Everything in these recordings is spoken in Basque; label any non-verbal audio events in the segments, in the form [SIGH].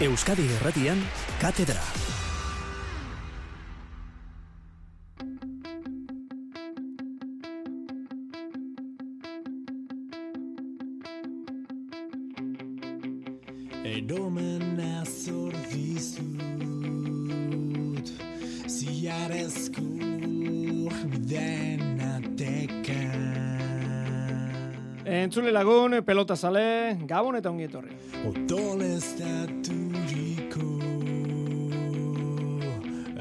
Euskadi Erratian, Katedra. Pelota sale, gabon eta ongi etorri. Odolestaturiko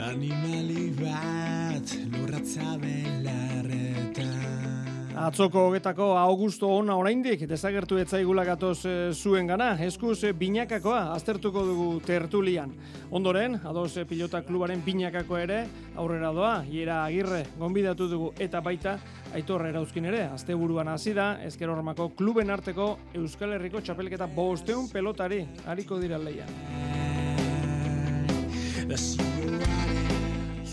Animali bat lurratza belarretan Atzoko hogetako augusto ona oraindik desagertu etzaigula gatoz e, zuen gana, eskuz e, binakakoa aztertuko dugu tertulian. Ondoren, ados e, pilota klubaren binakako ere, aurrera doa, hiera agirre, gonbidatu dugu eta baita, aitorra erauzkin ere, asteburuan hasi da, ezker hormako kluben arteko Euskal Herriko txapelketa bosteun pelotari, hariko dira leian.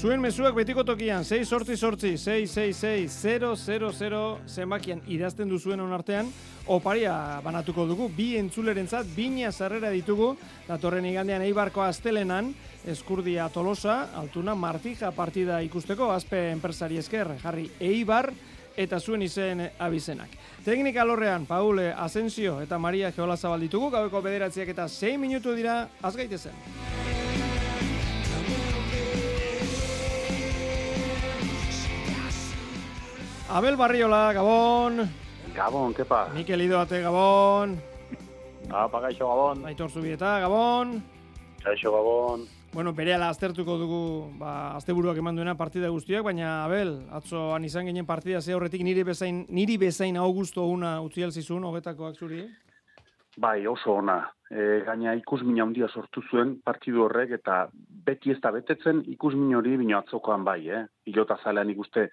Zuen mezuak betiko tokian, 6 sortzi sortzi, 6 6 6 0 0 0 zenbakian idazten duzuen onartean, oparia banatuko dugu, bi entzulerentzat bina sarrera ditugu, datorren igandean eibarko astelenan, eskurdia tolosa, altuna martija partida ikusteko, azpe enpresari esker, jarri eibar, eta zuen izen abizenak. Teknika lorrean, Paul Asensio eta Maria Geola Zabal ditugu, gaueko bederatziak eta 6 minutu dira, azgaitezen. Abel Barriola, Gabon. Gabon, kepa. Mikel Idoate, Gabon. Apa, gaixo Gabon. Aitor Zubieta, Gabon. Gaixo Gabon. Bueno, berehala aztertuko dugu, ba, asteburuak eman duena partida guztiak, baina Abel, atzoan izan ginen partida ze horretik niri bezain, niri bezain augusto una utzi alzizun, hogetakoak zuri? Bai, oso ona. E, gaina ikusmina handia sortu zuen partidu horrek, eta beti ez da betetzen ikusmin hori bino atzokoan bai, eh? Pilota zalean ikuste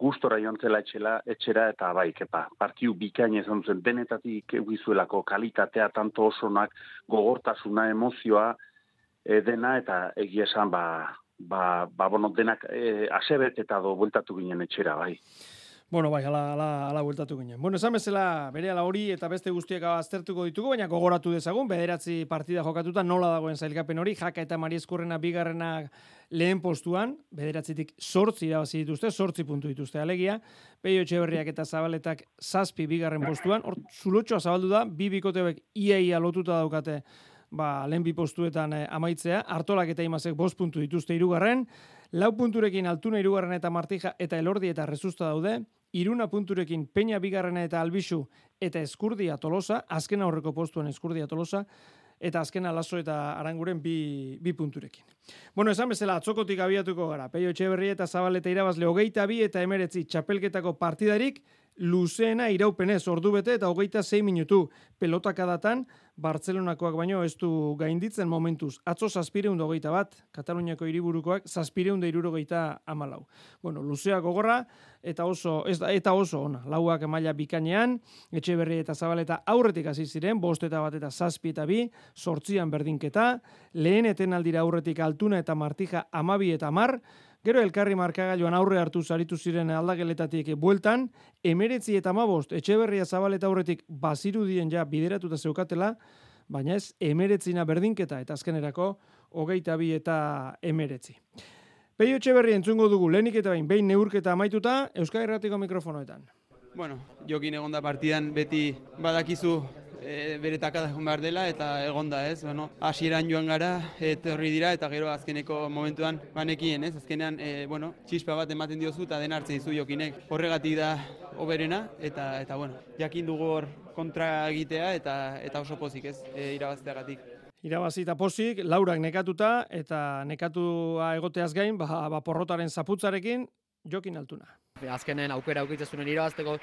gustora joan zela etxela, etxera eta bai, kepa. Partiu bikain ezan zen denetatik egizuelako kalitatea, tanto osonak, gogortasuna, emozioa, e, dena eta egia esan ba, ba, ba bueno, denak e, asebet eta do bueltatu ginen etxera, bai. Bueno, bai, ala, ala, ala bueltatu ginen. Bueno, esan bezala, bere ala hori eta beste guztiak aztertuko ditugu, baina gogoratu dezagun, bederatzi partida jokatuta nola dagoen zailkapen hori, jaka eta Mari Eskurrena bigarrena lehen postuan, bederatzitik sortzi irabazi dituzte, sortzi puntu dituzte alegia, Peio Etxeberriak eta Zabaletak zazpi bigarren postuan, hor zulotxoa zabaldu da, bi bikotebek iaia lotuta daukate ba, lehen bi postuetan eh, amaitzea, hartolak eta imazek bost puntu dituzte irugarren, lau punturekin altuna irugarren eta martija eta elordi eta rezusta daude, iruna punturekin peña bigarrena eta albisu eta eskurdia tolosa, azken aurreko postuan eskurdia tolosa, eta azken alazo eta aranguren bi, bi punturekin. Bueno, esan bezala, atzokotik abiatuko gara. Peio Etxeberri eta Zabaleta irabazle hogeita bi eta emeretzi txapelketako partidarik, luzeena iraupenez ordu bete eta hogeita zei minutu pelotakadatan Bartzelonakoak baino ez du gainditzen momentuz. Atzo zazpireun hogeita bat, Kataluniako hiriburukoak zazpireun irurogeita amalau. Bueno, luzea gogorra eta oso, ez eta oso ona. Lauak maila bikainean, etxe berri eta zabaleta aurretik hasi ziren, bost eta bat eta zazpi eta bi, sortzian berdinketa, lehen etenaldira aurretik altuna eta martija amabi eta mar, Gero elkarri markagailuan aurre hartu zaritu ziren aldageletatik bueltan, emeretzi eta mabost, etxeberria zabaleta aurretik bazirudien ja bideratuta zeukatela, baina ez emeretzina berdinketa eta azkenerako hogeita bi eta emeretzi. Peio etxeberri entzungo dugu lehenik eta bain, behin neurketa amaituta, Euskal Herratiko mikrofonoetan. Bueno, jokin egonda partidan beti badakizu e, bere takada egon behar dela eta egonda ez, bueno, hasieran joan gara, etorri dira eta gero azkeneko momentuan banekien ez, azkenean, e, bueno, txispa bat ematen diozu eta den hartzen dizu jokinek, horregatik da oberena eta, eta bueno, jakin dugu hor kontra egitea eta, eta oso pozik ez, e, irabazteagatik. Irabazi eta pozik, laurak nekatuta eta nekatua egoteaz gain, ba, ba porrotaren zaputzarekin, jokin altuna. Azkenen aukera aukitzezunen irabazteko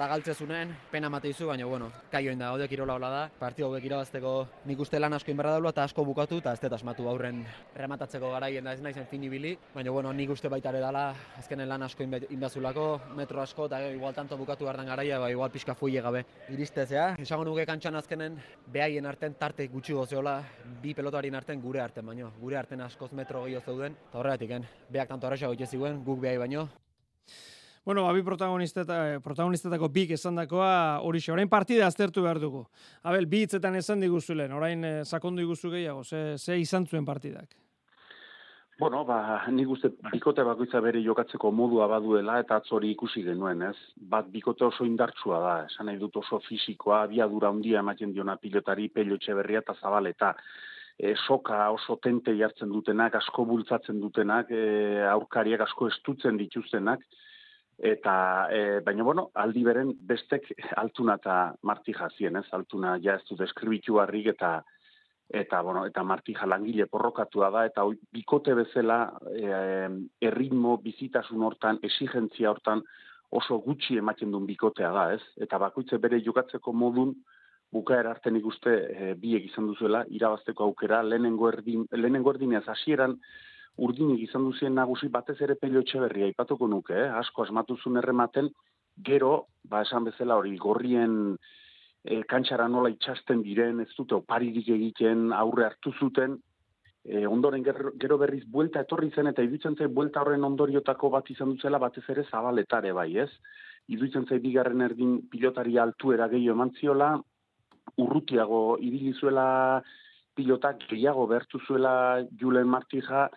eta galtzezunen, pena mate izu, baina bueno, kaioin da, haude kirola hola da. Partio hauek irabazteko nik uste lan asko inberra daula eta asko bukatu eta ez asmatu aurren rematatzeko garaien da ez naizen fin ibili. Baina bueno, nik uste baita ere dala, azkenen lan asko inbazulako, metro asko eta igual tanto bukatu behar garaia, ba, igual pixka fuile gabe. Iristezea, esango nuke kantxan azkenen behaien arten tarte gutxi gozeola, bi pelotarien arten gure arten baino, gure arten askoz metro gehiago zeuden, eta horregatik, beak tanto arraxa goitez ziguen, guk behai baino, Bueno, abi protagonisteta, eh, protagonistetako bik esandakoa hori orain partida aztertu behar dugu. Abel, bi hitzetan esan diguzulen, orain eh, sakondu iguzu gehiago, ze, ze izan zuen partidak? Bueno, ba, nik uste bikote bakoitza bere jokatzeko modua baduela eta atzori ikusi genuen, ez? Bat bikote oso indartsua da, esan nahi dut oso fisikoa, abiadura handia ematen diona pilotari, pelotxe berria eta zabaleta. E, soka oso tente jartzen dutenak, asko bultzatzen dutenak, e, aurkariak asko estutzen dituztenak, eta e, baina bueno, aldi beren bestek altuna eta marti jazien, ez? Altuna ja ez du deskribitu harrik eta eta bueno, eta martija langile porrokatua da eta bikote bezala e, erritmo bizitasun hortan, exigentzia hortan oso gutxi ematen duen bikotea da, ez? Eta bakoitze bere jokatzeko modun bukaer arte nik uste e, biek izan duzuela irabazteko aukera lehenengo erdin lehenengo erdinez hasieran urdinik izan duzien nagusi batez ere pelio berria ipatuko nuke, eh? asko asmatuzun errematen, gero, ba esan bezala hori, gorrien e, kantxara nola itxasten diren, ez dute oparirik egiten, aurre hartu zuten, e, ondoren gero, gero berriz buelta etorri zen, eta idutzen zai buelta horren ondoriotako bat izan duzela batez ere zabaletare bai, ez? Idutzen zai bigarren erdin pilotari altuera gehiago eman ziola, urrutiago ibilizuela pilotak gehiago behartu zuela Julen Martija,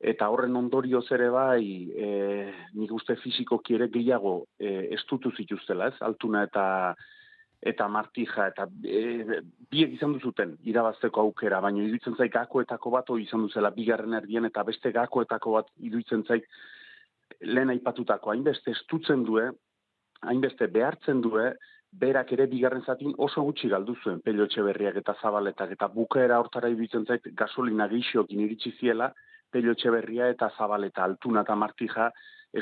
eta horren ondorio ere bai, e, nik uste fiziko kiere gehiago e, estutu zituztela, ez? Altuna eta eta martija, eta e, biek izan duzuten irabazteko aukera, baina iruditzen zaik gakoetako bat hori izan duzela bigarren erdien, eta beste gakoetako bat iruditzen zaik lehen aipatutako, hainbeste estutzen due, hainbeste behartzen due, berak ere bigarren zatin oso gutxi galdu zuen pelio berriak eta zabaletak, eta bukaera hortara iruditzen zaik gasolina geixokin iritsi ziela, pelio berria eta zabaleta altuna eta martija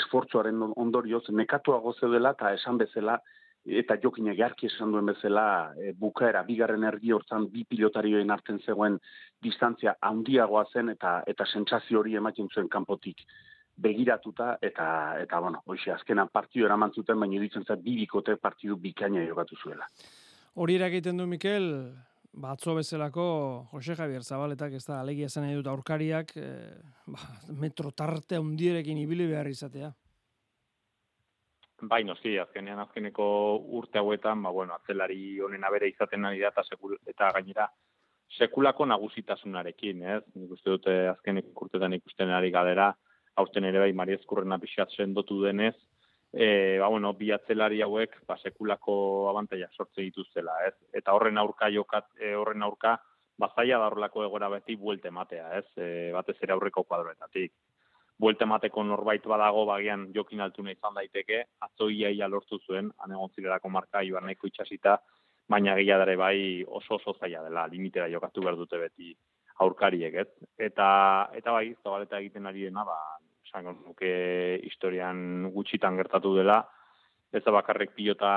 esfortzuaren ondorioz nekatuago zeudela eta esan bezala eta jokinak jarki esan duen bezala e, bukaera bigarren erdi hortzan bi pilotarioen arten zegoen distantzia handiagoa zen eta eta sentsazio hori ematen zuen kanpotik begiratuta eta eta bueno, hoxe azkenan partidu eraman zuten baina iruditzen zait bi bikote partidu bikaina jokatu zuela. Hori egiten du Mikel, batzo bezalako Jose Javier Zabaletak ez da alegia zen nahi dut aurkariak e, ba, metro tarte handierekin ibili behar izatea. Bai, noski, azkenean azkeneko urte hauetan, ba, bueno, atzelari honen abere izaten ari da, eta, sekul, eta gainera, sekulako nagusitasunarekin, ez? Nik uste dute azkeneko urtetan ikusten ari galera, hausten ere bai, Maria Ezkurrena pixat sendotu denez, e, ba, bueno, bi atzelari hauek ba, sekulako abantaia sortze dituztela, ez? Eta horren aurka jokat, e, horren aurka, bazaia da horrelako egora beti buelte matea, ez? E, batez ere aurreko kuadroetatik. Buelte mateko norbait badago bagian jokin altuna izan daiteke, atzo iaia lortu zuen, anegon zirelako marka nahiko itxasita, baina gila dare bai oso oso zaila dela, limitera jokatu behar dute beti aurkariek, ez? Eta, eta bai, zabaleta egiten ari dena, ba, esango nuke historian gutxitan gertatu dela, ez da bakarrek pilota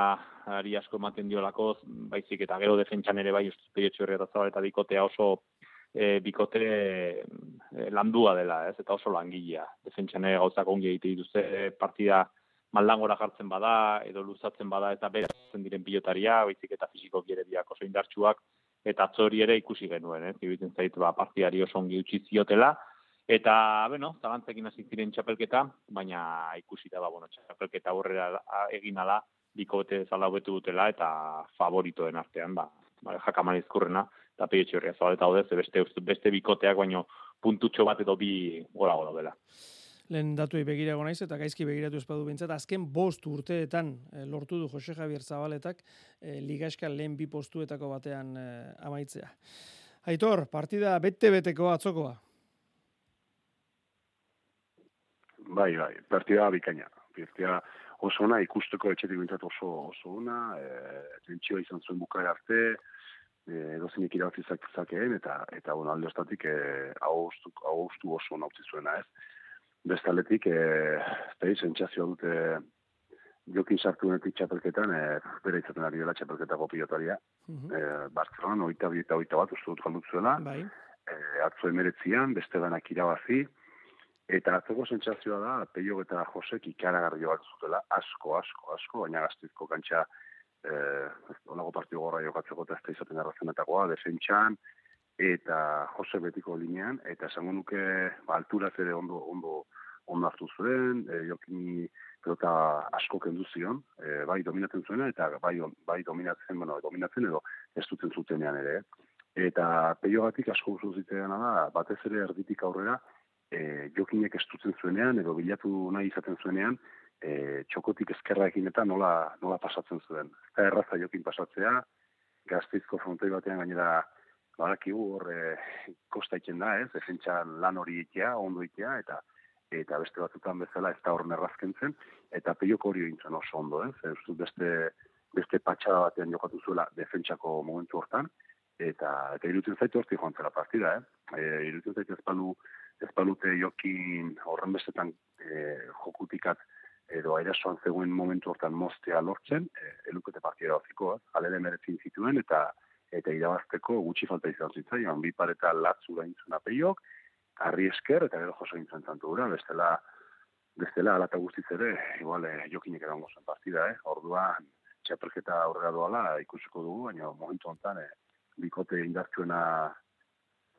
ari asko ematen diolako, baizik eta gero defentsan ere bai peiotxo eta eta bikotea oso e, bikote e, landua dela, ez eta oso langilea. Defentsan ere gauzak ongi egite dituzte partida maldangora jartzen bada, edo luzatzen bada eta beratzen diren pilotaria, baizik eta fiziko gire diak oso indartsuak, eta atzori ere ikusi genuen, ez, eh? zait, ba, partiari oso ongi utzi ziotela, Eta, bueno, zagantzekin hasi ziren txapelketa, baina ikusi da, ba, bueno, txapelketa aurrera egin ala, bikote zala hobetu dutela, eta favoritoen artean, ba, ba jakaman izkurrena, eta peio horria zabaleta hau beste, beste bikoteak, baino puntutxo bat edo bi gora gora dela. Lehen datu begirago naiz eta gaizki begiratu espadu bintzat, azken bost urteetan eh, lortu du Jose Javier Zabaletak eh, ligaskal lehen bi postuetako batean eh, amaitzea. Aitor, partida bete-beteko atzokoa. Bai, bai, partida bikaina. Partida oso ona, ikusteko etxetik bintzat oso, oso ona, e, tentsioa izan zuen bukaera arte, e, edozinik irabazi zakeen, eta, eta bueno, alde ostatik, e, augustu oso ona utzi zuena, ez. Bestaletik, e, eta sentsazioa dute jokin sartu denetik txapelketan, e, bere izaten ari dela txapelketako pilotaria. Mm -hmm. e, Barcelona, oita, oita, oita bat, uste dut galduzuela. Bai. E, atzo emeretzian, beste danak irabazi, Eta atzeko sentsazioa da, Peio eta Josek ikaragarri bat zutela, asko, asko, asko, baina gaztizko kantxa, eh, onago partio gorra jokatzeko eta ez izaten errazenetakoa, defentsan, eta Jose betiko linean, eta esango nuke, ba, alturaz ere ondo, ondo, ondo hartu zuen, e, jokini pelota asko kendu zion, e, bai dominatzen zuena eta bai bai dominatzen, bueno, dominatzen edo ez duten zutenean ere. Eta peiogatik asko ziteena da, batez ere erditik aurrera, e, jokinek ez duten zuenean edo bilatu nahi izaten zuenean, e, txokotik ezkerraekin eta nola, nola pasatzen zuen. Eta erraza jokin pasatzea, gazteizko frontoi batean gainera badakigu hor e, kosta da, ez, defentsan lan hori itea, ondo itea, eta eta beste batzutan bezala ez da hor nerrazkentzen, eta peioko hori egintzen oso ondo, ez, ez beste, beste patxada batean jokatu zuela defentsako momentu hortan, eta eta irutzen zaitu horti joan zela partida, eh? E, irutzen zaitu ezpalu, ezpalute jokin horren bestetan e, jokutikat edo airasoan zegoen momentu hortan mostea lortzen, e, elukete partida hortziko, eh? alele meretzin zituen, eta eta irabazteko gutxi falta izan zitzaion, bi pareta latzu gaintzuna peiok, harri esker, eta gero joso gintzen zantu gura, bestela, bestela alata guztiz ere, igual, eh, jokinek edango zen partida, eh? orduan, txapelketa aurrera doala ikusiko dugu, baina momentu honetan, eh, bikote indartzuena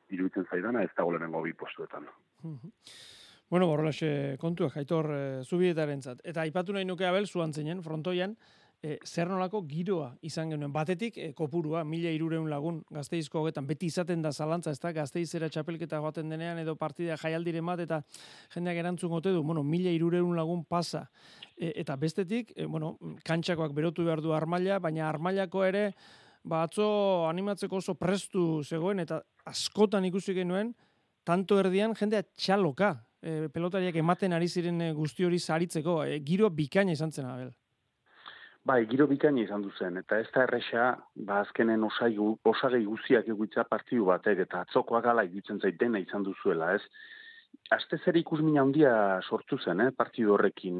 iruditzen zaidana, ez da golenengo bi postuetan. Bueno, horrelaxe kontuak, jaitor e, zubietaren zat. Eta aipatu nahi nuke abel, zuan zinen, frontoian, e, zer nolako giroa izan genuen. Batetik, e, kopurua, mila irureun lagun gazteizko hogetan, beti izaten da zalantza, ez da, gazteizera txapelketa joaten denean, edo partidea jaialdiren bat, eta jendeak erantzun gote du, bueno, mila irureun lagun pasa. E, eta bestetik, e, bueno, kantxakoak berotu behar du armaila, baina armailako ere, ba, atzo animatzeko oso prestu zegoen, eta askotan ikusi genuen, tanto erdian jendea txaloka, e, pelotariak ematen ari ziren e, guzti hori saritzeko, e, giro bikaina izan zen, Abel. Bai, giro bikaina izan duzen, eta ez da erresa, ba, azkenen osai, osagei guziak egutza partidu batek, eta atzokoak gala egitzen zait dena izan duzuela, ez? Aste zer ikus mina handia sortu zen, eh, partidu horrekin,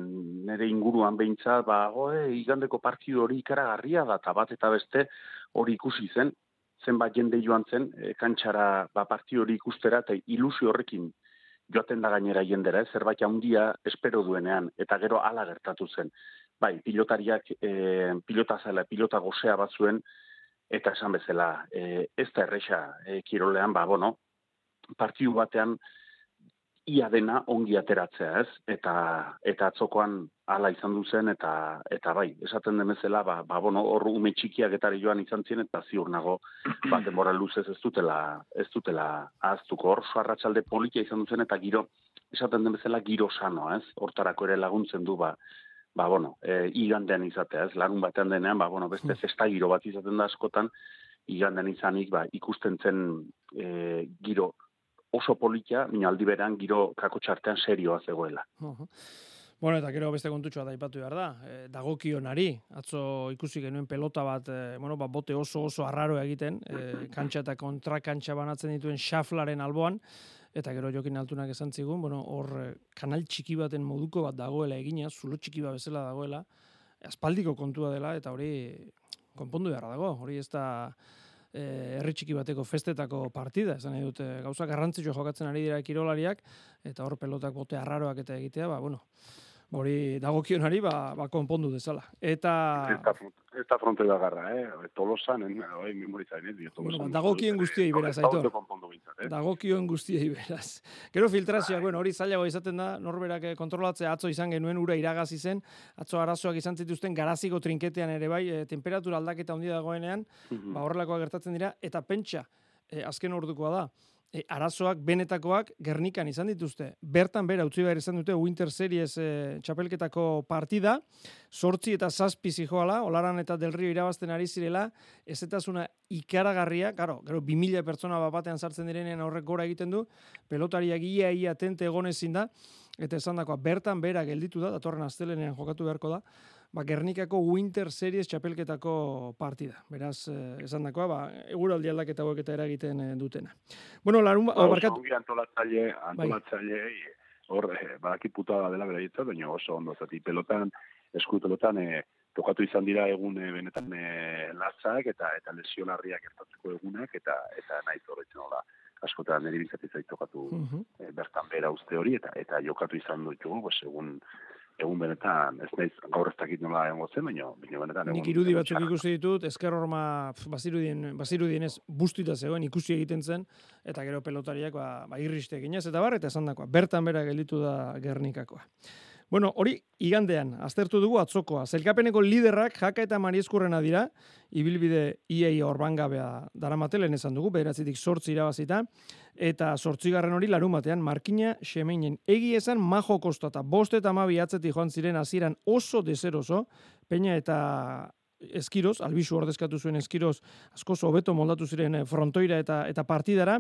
nire inguruan behintza, ba, goe, igandeko partidu hori ikaragarria da, eta bat eta beste hori ikusi zen, zenbat jende joan zen, e, kantxara ba, partidu hori ikustera, eta ilusio horrekin joaten da gainera jendera, eh? zerbait handia espero duenean, eta gero ala gertatu zen. Bai, pilotariak e, pilota zela, pilota gozea bat zuen, eta esan bezala, e, ez da erresa e, kirolean, ba, bueno, partiu batean ia dena ongi ateratzea, ez? Eta eta atzokoan hala izan du zen eta eta bai, esaten den bezala, ba, ba bueno, hor ume txikiak etari joan izan zien eta ziur nago [CLEARS THROAT] ba denbora luzez ez dutela ez dutela ahaztuko hor arratsalde politia izan du zen eta giro esaten den bezala giro sano, ez? Hortarako ere laguntzen du ba ba bueno, e, igandean izatea, ez? Larun batean denean, ba bueno, beste hmm. festa giro bat izaten da askotan igandean izanik ba ikusten zen e, giro oso politia, baina aldi beran giro kako txartean serioa zegoela. Bueno, eta gero beste kontutxoa da ipatu behar da. E, dagokionari, atzo ikusi genuen pelota bat, e, bueno, ba, bote oso oso arraro egiten, e, kantxa eta kontra kantxa banatzen dituen xaflaren alboan, eta gero jokin altunak esan zigun, bueno, hor kanal txiki baten moduko bat dagoela egina, zulo txiki bat bezala dagoela, aspaldiko kontua dela, eta hori konpondu behar dago, hori ez da eh, herri txiki bateko festetako partida, esan nahi dute, gauza garrantzitsua jokatzen ari dira kirolariak, eta hor pelotak bote arraroak eta egitea, ba, bueno, hori dagokionari ba, ba konpondu dezala. Eta esta fronte da garra, eh, Tolosan en bai memoriza en el Tolosan. Dagokien guztiei beraz aito. Eh. Dagokien guztiei beraz. Gero filtrazioak, bueno, hori zailago izaten da, norberak eh, kontrolatzea atzo izan genuen ura iragazi zen, atzo arazoak izan zituzten garaziko trinketean ere bai, e, temperatura aldaketa handia dagoenean, mm ba horrelakoak gertatzen dira eta pentsa e, azken ordukoa da e, arazoak benetakoak Gernikan izan dituzte. Bertan bera utzi behar izan dute Winter Series e, txapelketako partida, sortzi eta zazpi zijoala, olaran eta del rio irabazten ari zirela, ez eta zuna ikaragarria, garo, gero, 2000 pertsona bat batean sartzen direnean horrek gora egiten du, pelotariak ia ia tente egonezin da, eta esan dakoa, bertan bera gelditu da, datorren astelenean jokatu beharko da, ba, Gernikako Winter Series txapelketako partida. Beraz, eh, esan dakoa, ba, eguraldi aldaketa hauek eta eragiten eh, dutena. Bueno, larun, ba, barkat... Ongi antolatzaile, bai. antolatzaile, hor, eh, badaki puta dela bera baina oso ondo, zati pelotan, esku pelotan, eh, tokatu izan dira egun eh, benetan eh, latzak eta eta lesio larriak gertatzeko egunak eta eta nahi zorretzen hola askotan nire bizatiz tokatu eh, bertan bera uste hori eta eta jokatu izan dut pues, egun egun benetan, ez naiz gaur ez dakit nola egon zen, baina, baina benetan egun. Nik irudi batzuk ikusi ditut, ezker horma bazirudien, bazirudien ez bustuita zegoen ikusi egiten zen, eta gero pelotariak ba, ba irriste ginez, eta bar, eta esan dakoa, bertan bera gelditu da Gernikakoa. Bueno, hori igandean, aztertu dugu atzokoa. Zelkapeneko liderrak jaka eta marieskurrena dira, ibilbide iei orbangabea daramatelen esan dugu, bederatzitik sortzi irabazita, eta sortzigarren hori larumatean markina xemeinen. Egi esan majo kostata, bost eta mabi atzetik joan ziren aziran oso dezeroso, peina eta Eskiroz, albizu ordezkatu zuen Eskiroz, asko hobeto moldatu ziren eh, frontoira eta eta partidara.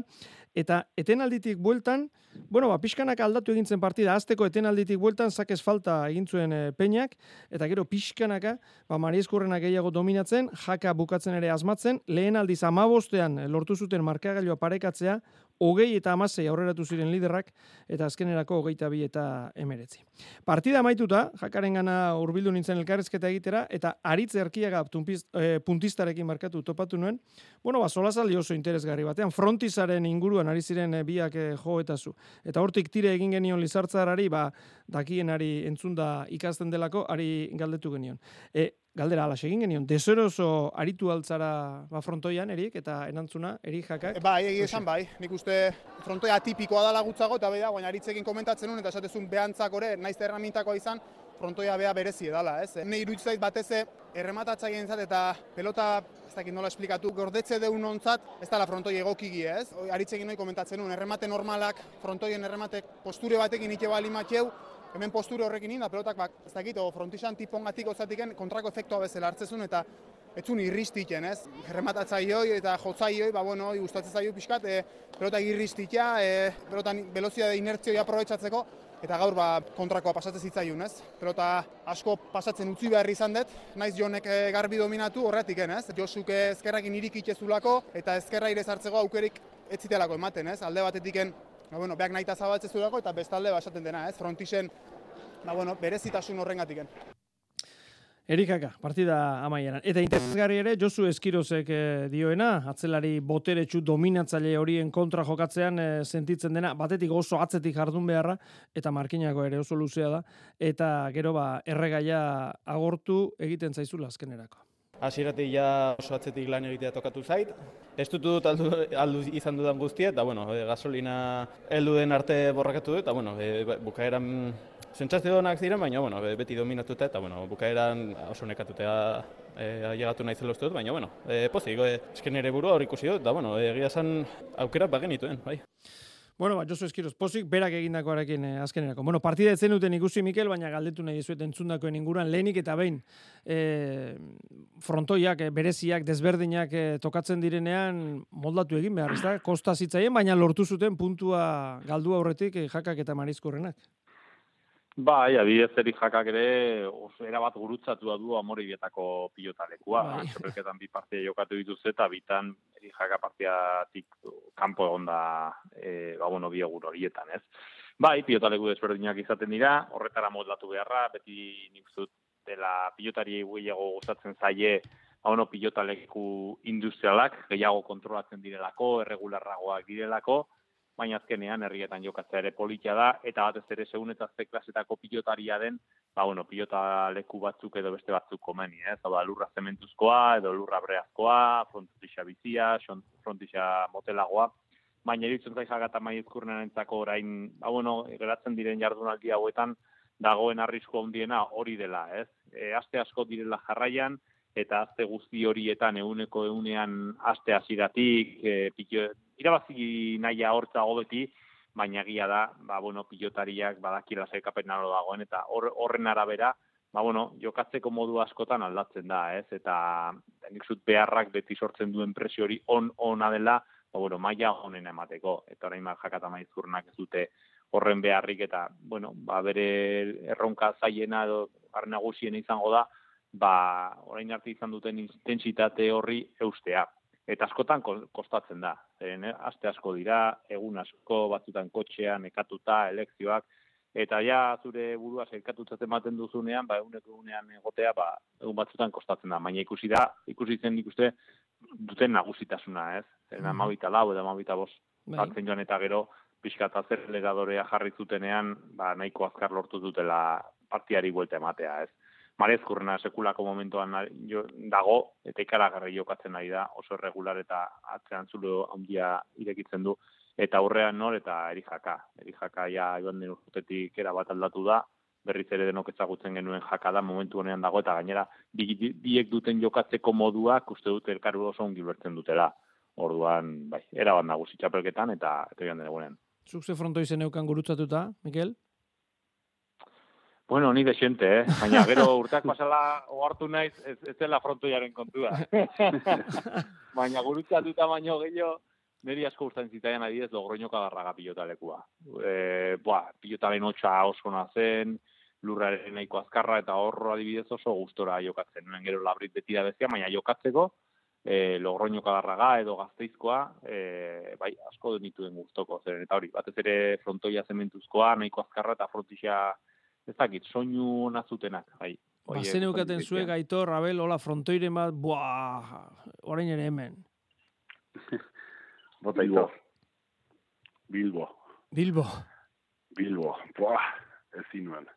Eta etenalditik bueltan, bueno, ba pixkanak aldatu egintzen partida, azteko etenalditik bueltan sakez falta egin zuen e, Peñak. Eta gero pixkanaka, ba Marieskurrena gehiago dominatzen, jaka bukatzen ere asmatzen, lehen aldiz 15ean eh, lortu zuten markagailua parekatzea, hogei eta amasei aurreratu ziren liderrak, eta azkenerako hogeita bi eta emeretzi. Partida maituta, jakaren gana urbildu nintzen elkarrezketa egitera, eta aritz erkiaga e, puntistarekin markatu topatu nuen, bueno, ba, solazaldi oso interesgarri batean, frontizaren inguruan ari ziren e, biak e, jo eta zu. Eta hortik tire egin genion lizartzarari, ba, dakienari entzunda ikasten delako, ari galdetu genion. E, galdera ala egin genion. Deseroso aritu altzara ba frontoian erik eta erantzuna eri jakak. E, bai, egia esan bai. Nik uste frontoia tipikoa dela gutzago eta bai da, baina aritzekin komentatzen nuen eta esatezun behantzak ore, naiz erramintakoa izan, frontoia bea berezi edala, ez? Ne iruditzen zait errematatzaien zat eta pelota ez dakit nola esplikatu, gordetze deun ontzat, ez da la frontoi egokigi, ez? Aritzekin noi komentatzen nuen, erremate normalak, frontoien erremate posture batekin ike bali matxeu, hemen posture horrekin inda, pelotak bak, ez dakit, o frontixan tipongatik ozatiken kontrako efektua bezala hartzezun eta etzun irristiken, ez? Rematatzailoi eta jotzaioi, ba bueno, gustatzen zaio pixkat, e, pelotak irristitia, e, pelotan velozia de inertzioa aprobetsatzeko eta gaur ba kontrakoa pasatzen zitzaiun, ez? Pelota asko pasatzen utzi behar izan dut, naiz Jonek e, garbi dominatu horretik, ez? Josuk ezkerrakin irikitezulako eta ezkerra ire sartzeko aukerik ez zitelako ematen, ez? Alde batetiken ba, bueno, beak nahi zabaltzen zurako eta bestalde basaten dena, ez? Frontisen, ba, bueno, berezitasun horren gatiken. Erikaka, partida amaieran. Eta interesgarri ere, Josu Eskirozek eh, dioena, atzelari boteretsu dominatzaile horien kontra jokatzean eh, sentitzen dena, batetik oso atzetik jardun beharra, eta markinako ere oso luzea da, eta gero ba, erregaia agortu egiten zaizula azkenerako. Hasieratik ja oso atzetik lan egitea tokatu zait. Ez dut dut aldu, aldu izan dudan guztia, eta bueno, e, gasolina heldu den arte borrakatu dut, eta bueno, e, bukaeran zentzazte donak ziren, baina bueno, beti dominatuta, eta bueno, bukaeran oso nekatutea e, llegatu nahi zelo dut, baina bueno, e, pozik, e, esken ere burua hor ikusi dut, eta bueno, egia zan aukera bagenituen, bai. Bueno, ba, Josu Eskiroz, pozik berak egindakoarekin eh, azkenerako. Bueno, partida etzen duten ikusi Mikel, baina galdetu nahi zuet entzundakoen inguruan lehenik eta behin eh, frontoiak, eh, bereziak, desberdinak eh, tokatzen direnean moldatu egin behar, ez da? Kosta zitzaien, baina lortu zuten puntua galdu aurretik eh, jakak eta marizkorrenak. Bai, adibidez eri jakak ere oso erabat gurutzatu du amoribietako pilotalekua. Bai. Txapelketan bi partia jokatu dituz eta bitan eri jaka partiatik kanpo egon da e, ba, bueno, bi egur horietan, ez? Bai, pilotaleku desberdinak izaten dira, horretara moldatu beharra, beti nik zut dela pilotari gehiago gozatzen zaie ba, bueno, pilotaleku industrialak, gehiago kontrolatzen direlako, erregularragoak direlako, baina azkenean herrietan jokatzea ere politia da, eta batez ere segun eta ze klasetako pilotaria den, ba, bueno, pilota leku batzuk edo beste batzuk komeni, ez? Hau da, lurra zementuzkoa, edo lurra breazkoa, frontisa bizia, frontisa motelagoa, baina eritzen zai jagata maizkurnen entzako orain, ba, bueno, geratzen diren jardunaldi hauetan, dagoen arrisku handiena hori dela, ez? E, aste asko direla jarraian, eta azte guzti horietan euneko eunean aste hasiratik e, irabazi naia hortza beti, baina egia da, ba, bueno, pilotariak badakira zekapen naro dagoen, eta horren arabera, ba, bueno, jokatzeko modu askotan aldatzen da, ez? Eta nik zut beharrak beti sortzen duen presio hori on, ona dela, ba, bueno, maia honen emateko, eta orain mar jakata maizurnak ez dute horren beharrik, eta, bueno, ba, bere erronka zaiena edo arnagusien izango da, ba, orain arte izan duten intensitate horri eustea. Eta askotan kostatzen da. Zeren, eh? aste asko dira, egun asko, batzutan kotxean, ekatuta, elekzioak, eta ja zure burua zelkatutzat ematen duzunean, ba, egunek egunean egotea, ba, egun batzutan kostatzen da. Baina ikusi da, ikusi zen ikuste, duten nagusitasuna, ez? Zeren, mm -hmm. amabita lau edo amabita bos, bai. joan eta gero, pixka eta zer jarri zutenean, ba, nahiko azkar lortu dutela partiari buelta ematea, ez? Marezkurrena sekulako momentuan jo, dago, eta ikaragarri jokatzen ari da, oso regular eta atzean zulo handia irekitzen du, eta aurrean nor, eta erijaka. Erijaka ja joan den urtetik era bat aldatu da, berriz ere denok ezagutzen genuen jakada momentu honean dago, eta gainera bi, bi- biek duten jokatzeko moduak uste dut elkarru oso ongi ulertzen dutela. Orduan, bai, erabat nagusi txapelketan eta eta joan den egunean. Zuk ze fronto izen eukan gurutzatuta, Mikel? Bueno, ni desente, eh? Baina gero [LAUGHS] urteak pasala ohartu naiz ez, ez zela frontoiaren kontua. [LAUGHS] Baina gurutzatuta baino gehiago, niri asko gustatzen zitzaidan adidez Logroño kagarraga pilota lekua. E, boa, pilotaren hotxa oso ona zen, lurraren nahiko azkarra eta horro adibidez oso gustora jokatzen. Nuen gero labrit beti da bezia, baina jokatzeko, e, Logroño kagarraga edo gazteizkoa, e, bai, asko denituen gustoko zen. Eta hori, batez ere frontoia zementuzkoa, nahiko azkarra eta frontixa ez dakit, soinu nazutenak, bai. Bazen eukaten gustatzen zuek, zitzaien. Aitor, Abel, hola, frontoiren bat, buah, orain ere hemen. [LAUGHS] Bota Bilbo. Bilbo. Bilbo. Bilbo. Buah, ezin nuen.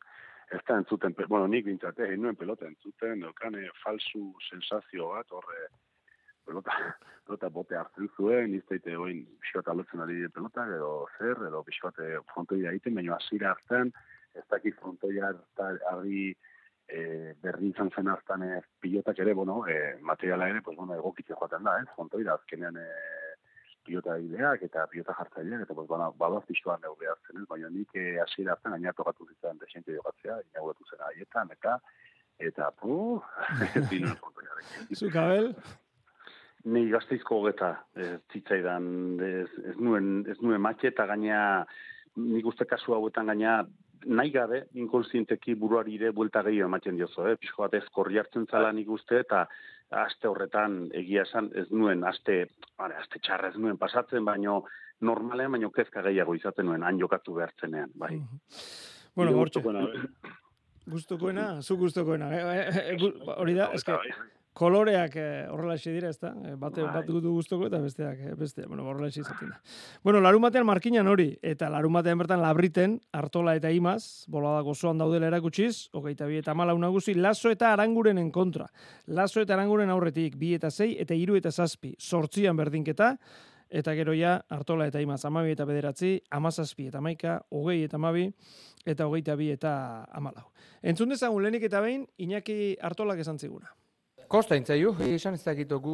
Ez da entzuten, bueno, nik bintzate, egin nuen pelota entzuten, neukane falsu sensazio bat, horre, pelota, [LAUGHS] pelota bote hartzen zuen, izteite oin pixkat alotzen ari pelota, edo zer, edo pixkat frontoia egiten, baina hasiera hartan, ez dakit frontoia harri e, berdin izan zen hartan e, pilotak ere, bueno, e, materiala ere, pues, bueno, egokitzen joaten da, eh? frontoira azkenean e, pilota ideak eta pilota jartzaileak, eta pues, bana, badaz pixkoan neurri hartzen, ez? baina nik eh, hasiera hartzen gaina tokatu zitzen desente jokatzea, inauguratu zen haietan, eta eta pu, [LAUGHS] ez dinuen frontoiarekin. Zuk, Abel? Ni gazteizko hogeta ez zitzaidan, ez, ez nuen, ez nuen matxe eta gaina nik uste kasu hauetan gaina nahi gabe, inkonsienteki buruari ere buelta gehiago ematen diozo, eh? Pixko bat ez korri hartzen zala nik uste, eta aste horretan egia esan ez nuen, aste, bale, aste txarra ez nuen pasatzen, baino normalean, baino kezka gehiago izaten nuen, han jokatu behartzenean, bai. Bueno, Nire hortxe. gustukoena, zu gustukoena. Eh, eh, eh, gu- hori da, eske, bai. Koloreak eh, dira, ezta? Eh, Bate, Bai. bat du gustoko eta besteak, eh, beste, bueno, horrela izaten da. Bueno, larun batean markinan hori, eta larun batean bertan labriten, Artola eta Imaz, bolada gozoan daudela erakutsiz, hogeita bi eta malau nagusi, laso eta arangurenen kontra. Laso eta aranguren aurretik, bi eta sei, eta hiru eta zazpi, sortzian berdinketa, eta gero ja, Artola eta Imaz, amabi eta bederatzi, amazazpi eta maika, hogei eta amabi, eta hogeita bi eta amalau. Entzun dezagun lehenik eta behin, Iñaki Artolak esan ziguna. Kosta intzaiu, esan ez dakit gu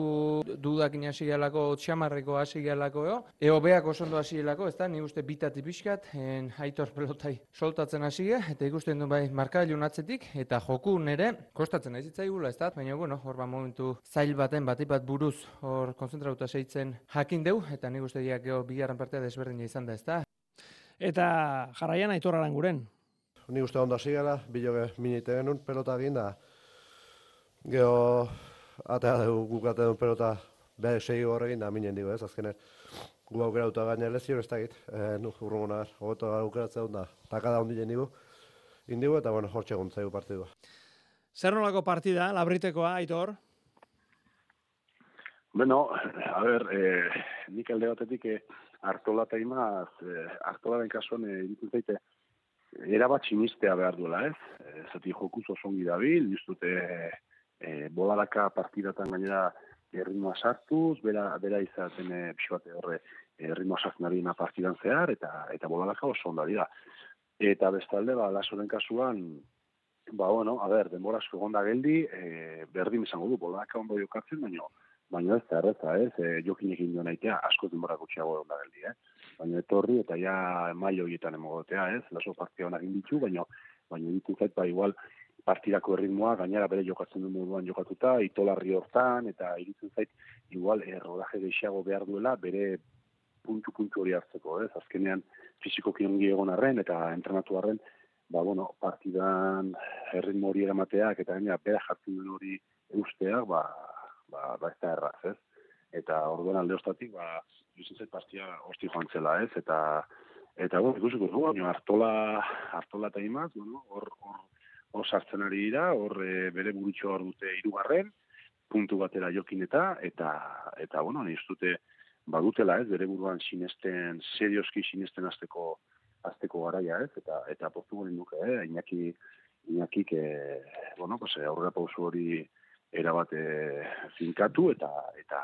dudakin hasi gehalako, txamarreko hasi gehalako, eo. Eo beak oso ondo hasi gehalako, ez da, ni uste bitati pixkat, en aitor pelotai soltatzen hasi eta ikusten du bai markailun atzetik, eta joku nere, kostatzen ez zitzaigula, ez da, baina bueno, hor ba momentu zail baten batik bat buruz, hor konzentrauta seitzen jakin deu, eta nik uste diak geho bigarren partea desberdina izan da, ez da. Eta jarraian Aitor Aranguren. Ni uste ondo hasi gara, biloge minite genuen pelota egin da. Gero, atea dugu guk atea duen pelota behar segi horregin da minen digo ez, azkenean. Gu aukera dut gaina lezio ez dakit, e, nu, urrungo nagar, hogeto aukeratzen dut da, takada ondile digu. Indigo eta, bueno, hortxe gontzaigu partidua. Zer nolako partida, labritekoa, Aitor? Bueno, a ver, eh, nik alde batetik eh, Artola eta Imaz, eh, Artolaren kasuan eh, iruditzen zaite, erabat sinistea behar duela, ez? Eh, zati jokuz oso ongi dabil, diztute eh, boladaka partidatan gainera erritmoa sartuz, bera, bera izaten pixo bate horre erritmoa sartzen ari partidan zehar, eta eta boladaka oso onda dira. Eta bestalde, ba, lasoren kasuan, ba, bueno, a ber, denbora asko geldi, eh, berdin izango du, boladaka ondo jokatzen, baino, baina ez da erreza, ez, e, jokinekin joan aitea, asko denbora gutxiago egon da geldi, eh? Baina etorri eta ja mailo horietan emogotea, ez, laso partia honak ditu, baina ditu zait, ba, igual, partidako erritmoa, gainera bere jokatzen du moduan jokatuta, itolarri hortan, eta irutzen zait, igual, eh, rodaje gehiago behar duela, bere puntu-puntu hori hartzeko, ez, azkenean fizikoki ongi egon arren, eta entrenatu arren, ba, bueno, partidan erritmo hori eramateak, eta gainera bera jartzen duen hori eusteak, ba, ba, ba ez da erraz, ez? Eta orduan alde ostatik, ba, irutzen zait partia hosti joan zela, ez? Eta, eta bueno, ikusiko dugu, baina Artola, Artola eta Imaz, bueno, hor, hor, hor sartzen ari dira, hor e, bere burutxo hor dute hirugarren, puntu batera jokin eta, eta, eta bueno, ni dute badutela, ez, bere buruan sinesten, serioski sinesten azteko, azteko garaia, ez, eta, eta postu garen duke, eh, Iñaki, Iñakik, eh, bueno, pues, aurrera pausu hori erabat e, finkatu eta eta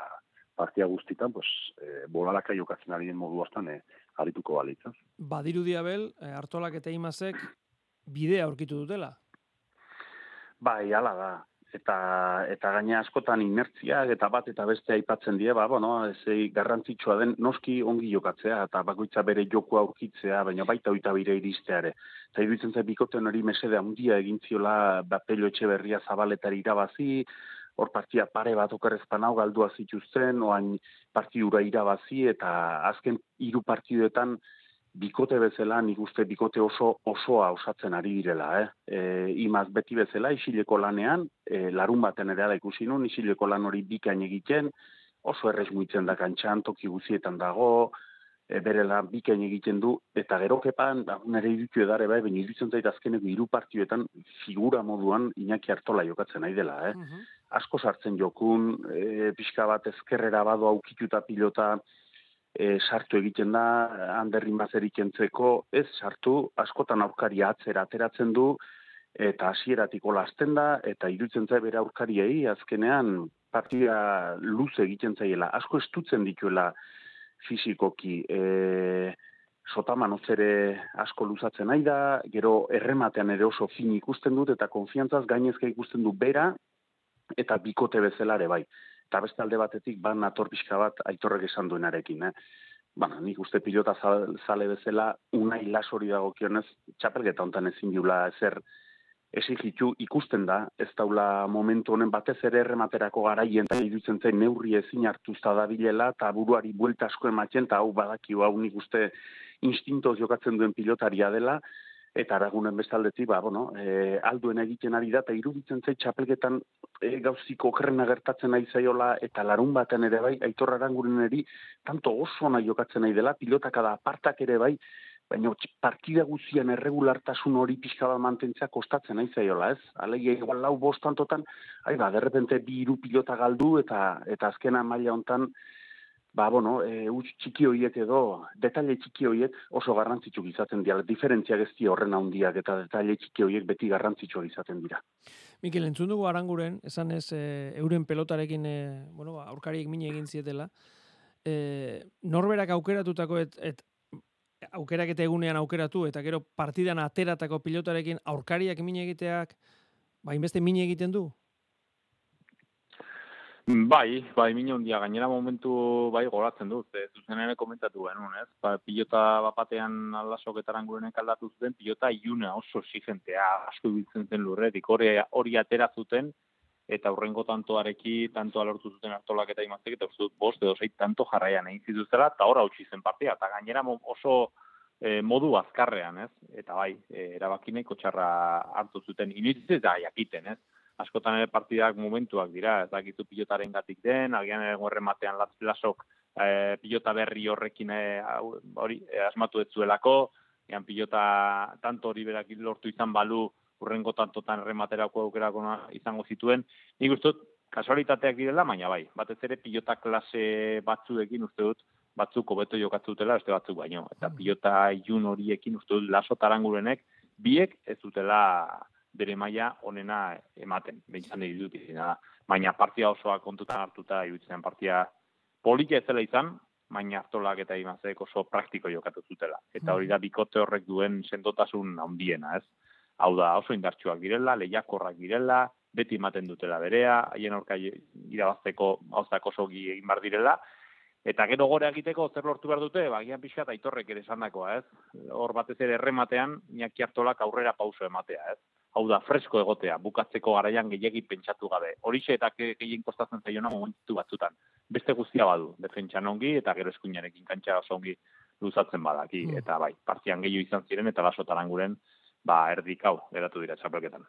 partia guztitan pues e, bolalaka jokatzen ari den modu hartan e, arituko balitza. Badiru diabel, Artolak eta Imazek bidea aurkitu dutela. Bai, hala da. Eta, eta gaina askotan inertziak eta bat eta beste aipatzen die, ba, bueno, ez garrantzitsua den noski ongi jokatzea eta bakoitza bere joku aurkitzea, baina baita oita bire iristeare. Eta iruditzen zait bikoten hori mesede handia egin ziola bapelo etxe berria zabaletari irabazi, hor partia pare bat okerrezpan hau galdua zituzten, oain partidura irabazi eta azken hiru partiduetan bikote bezala, nik uste bikote oso osoa osatzen ari direla, eh? E, imaz beti bezala, isileko lanean, e, larun baten ere da ikusi nun, isileko lan hori bikain egiten, oso errez muitzen da kantxan, toki guzietan dago, e, bere lan bikain egiten du, eta gero kepan, da, nire irutu edare bai, baina irutzen zait azkeneko hiru partioetan figura moduan Iñaki Artola jokatzen nahi dela, eh? Asko sartzen jokun, e, pixka bat ezkerrera bado aukituta pilota, e, sartu egiten da, handerri mazerik entzeko, ez sartu, askotan aurkari atzera ateratzen du, eta hasieratiko lasten da, eta irutzen zai bere aurkariei, azkenean partida luze egiten zaiela, asko estutzen dituela fizikoki, e, sotaman ozere asko luzatzen nahi da, gero errematean ere oso fin ikusten dut, eta konfiantzaz gainezka ikusten du bera, eta bikote bezalare bai eta beste alde batetik ban nator pixka bat aitorrek esan duenarekin, eh? Bueno, nik uste pilota zale bezala unai las hori dago txapelgeta hontan ezin diula ezer esigitu ikusten da, ez daula momentu honen batez ere errematerako garaien eta irutzen zen neurri ezin hartu da bilela, eta buruari buelta asko ematen, eta hau badaki hau nik uste instintoz jokatzen duen pilotaria dela, eta aragunen bestaldetik, ba, bueno, e, alduen egiten ari da, eta iruditzen zait txapelketan e, gauziko okerrena gertatzen nahi zaiola, eta larun baten ere bai, aitor aranguren eri, tanto oso nahi jokatzen nahi dela, pilotak da apartak ere bai, baina partida guzian erregulartasun hori pixka bat mantentzea kostatzen nahi zaiola, ez? Alegia, igual lau bostantotan, ai ba, derrepente bi iru pilota galdu, eta, eta azkena maila hontan, ba, bueno, e, txiki horiek edo, detalle txiki horiek oso garrantzitsu izaten dira. Diferentzia gezti horren handiak eta detalle txiki horiek beti garrantzitsu izaten dira. Mikel, entzun dugu aranguren, esan ez, e, euren pelotarekin, e, bueno, ba, aurkariek mine egin zietela, e, norberak aukeratutako et, et aukerak eta egunean aukeratu, eta gero partidan ateratako pilotarekin aurkariak mine egiteak, ba, inbeste mine egiten du? Bai, bai, mino hundia, gainera momentu bai goratzen dut, ez zuzen ere komentatu genuen, ez? Ba, pilota bapatean aldasoketaran gurenek aldatu zuten, pilota iuna oso exigentea, asko ibiltzen zen lurretik, hori, hori atera zuten, eta hurrengo tantoareki, tanto alortu zuten hartolak eta imaztek, eta uste dut, bost edo zeit, tanto jarraian egin zituztela, eta hor hautsi zen partia, eta gainera oso e, modu azkarrean, ez? Eta bai, e, erabakineko txarra hartu zuten, inoiz eta jakiten, ez? Askotan ere partidak momentuak dira, ez dakizu pilotaren gatik den, agian ere gorrematean lasok e, pilota berri horrekin e, hori e, asmatu ez zuelako, ean pilota tanto hori berak lortu izan balu, urrengo tantotan errematerako aukerako izango zituen, nik uste dut, kasualitateak direla, baina bai, batez ere pilota klase batzuekin uste dut, batzuk hobeto jokatzutela, beste batzuk baino. Eta mm. pilota ilun horiekin uste dut laso tarangurenek, biek ez dutela bere maila onena ematen, behintzen nahi dut izan Baina partia osoa kontutan hartuta iruditzen partia politia ez dela izan, baina hartolak eta imazek oso praktiko jokatu zutela. Eta hori da bikote horrek duen sendotasun handiena, ez? Hau da, oso indartsuak girela, lehiakorrak girela, beti ematen dutela berea, haien aurka irabazteko gauzak oso egin bar direla, Eta gero gore egiteko zer lortu behar dute, bagian pixka eta aitorrek ere esandakoa, ez? Hor batez ere errematean, Iñaki Artolak aurrera pauso ematea, ez? Hau da, fresko egotea, bukatzeko garaian gehiagi pentsatu gabe. Horixe eta gehien kostatzen zaiona momentu batzutan. Beste guztia badu, defentsan ongi eta gero eskuinarekin kantxa oso ongi luzatzen badaki. Mm. Eta bai, partian gehiu izan ziren eta baso taranguren, ba, erdik hau, geratu dira txapelketan.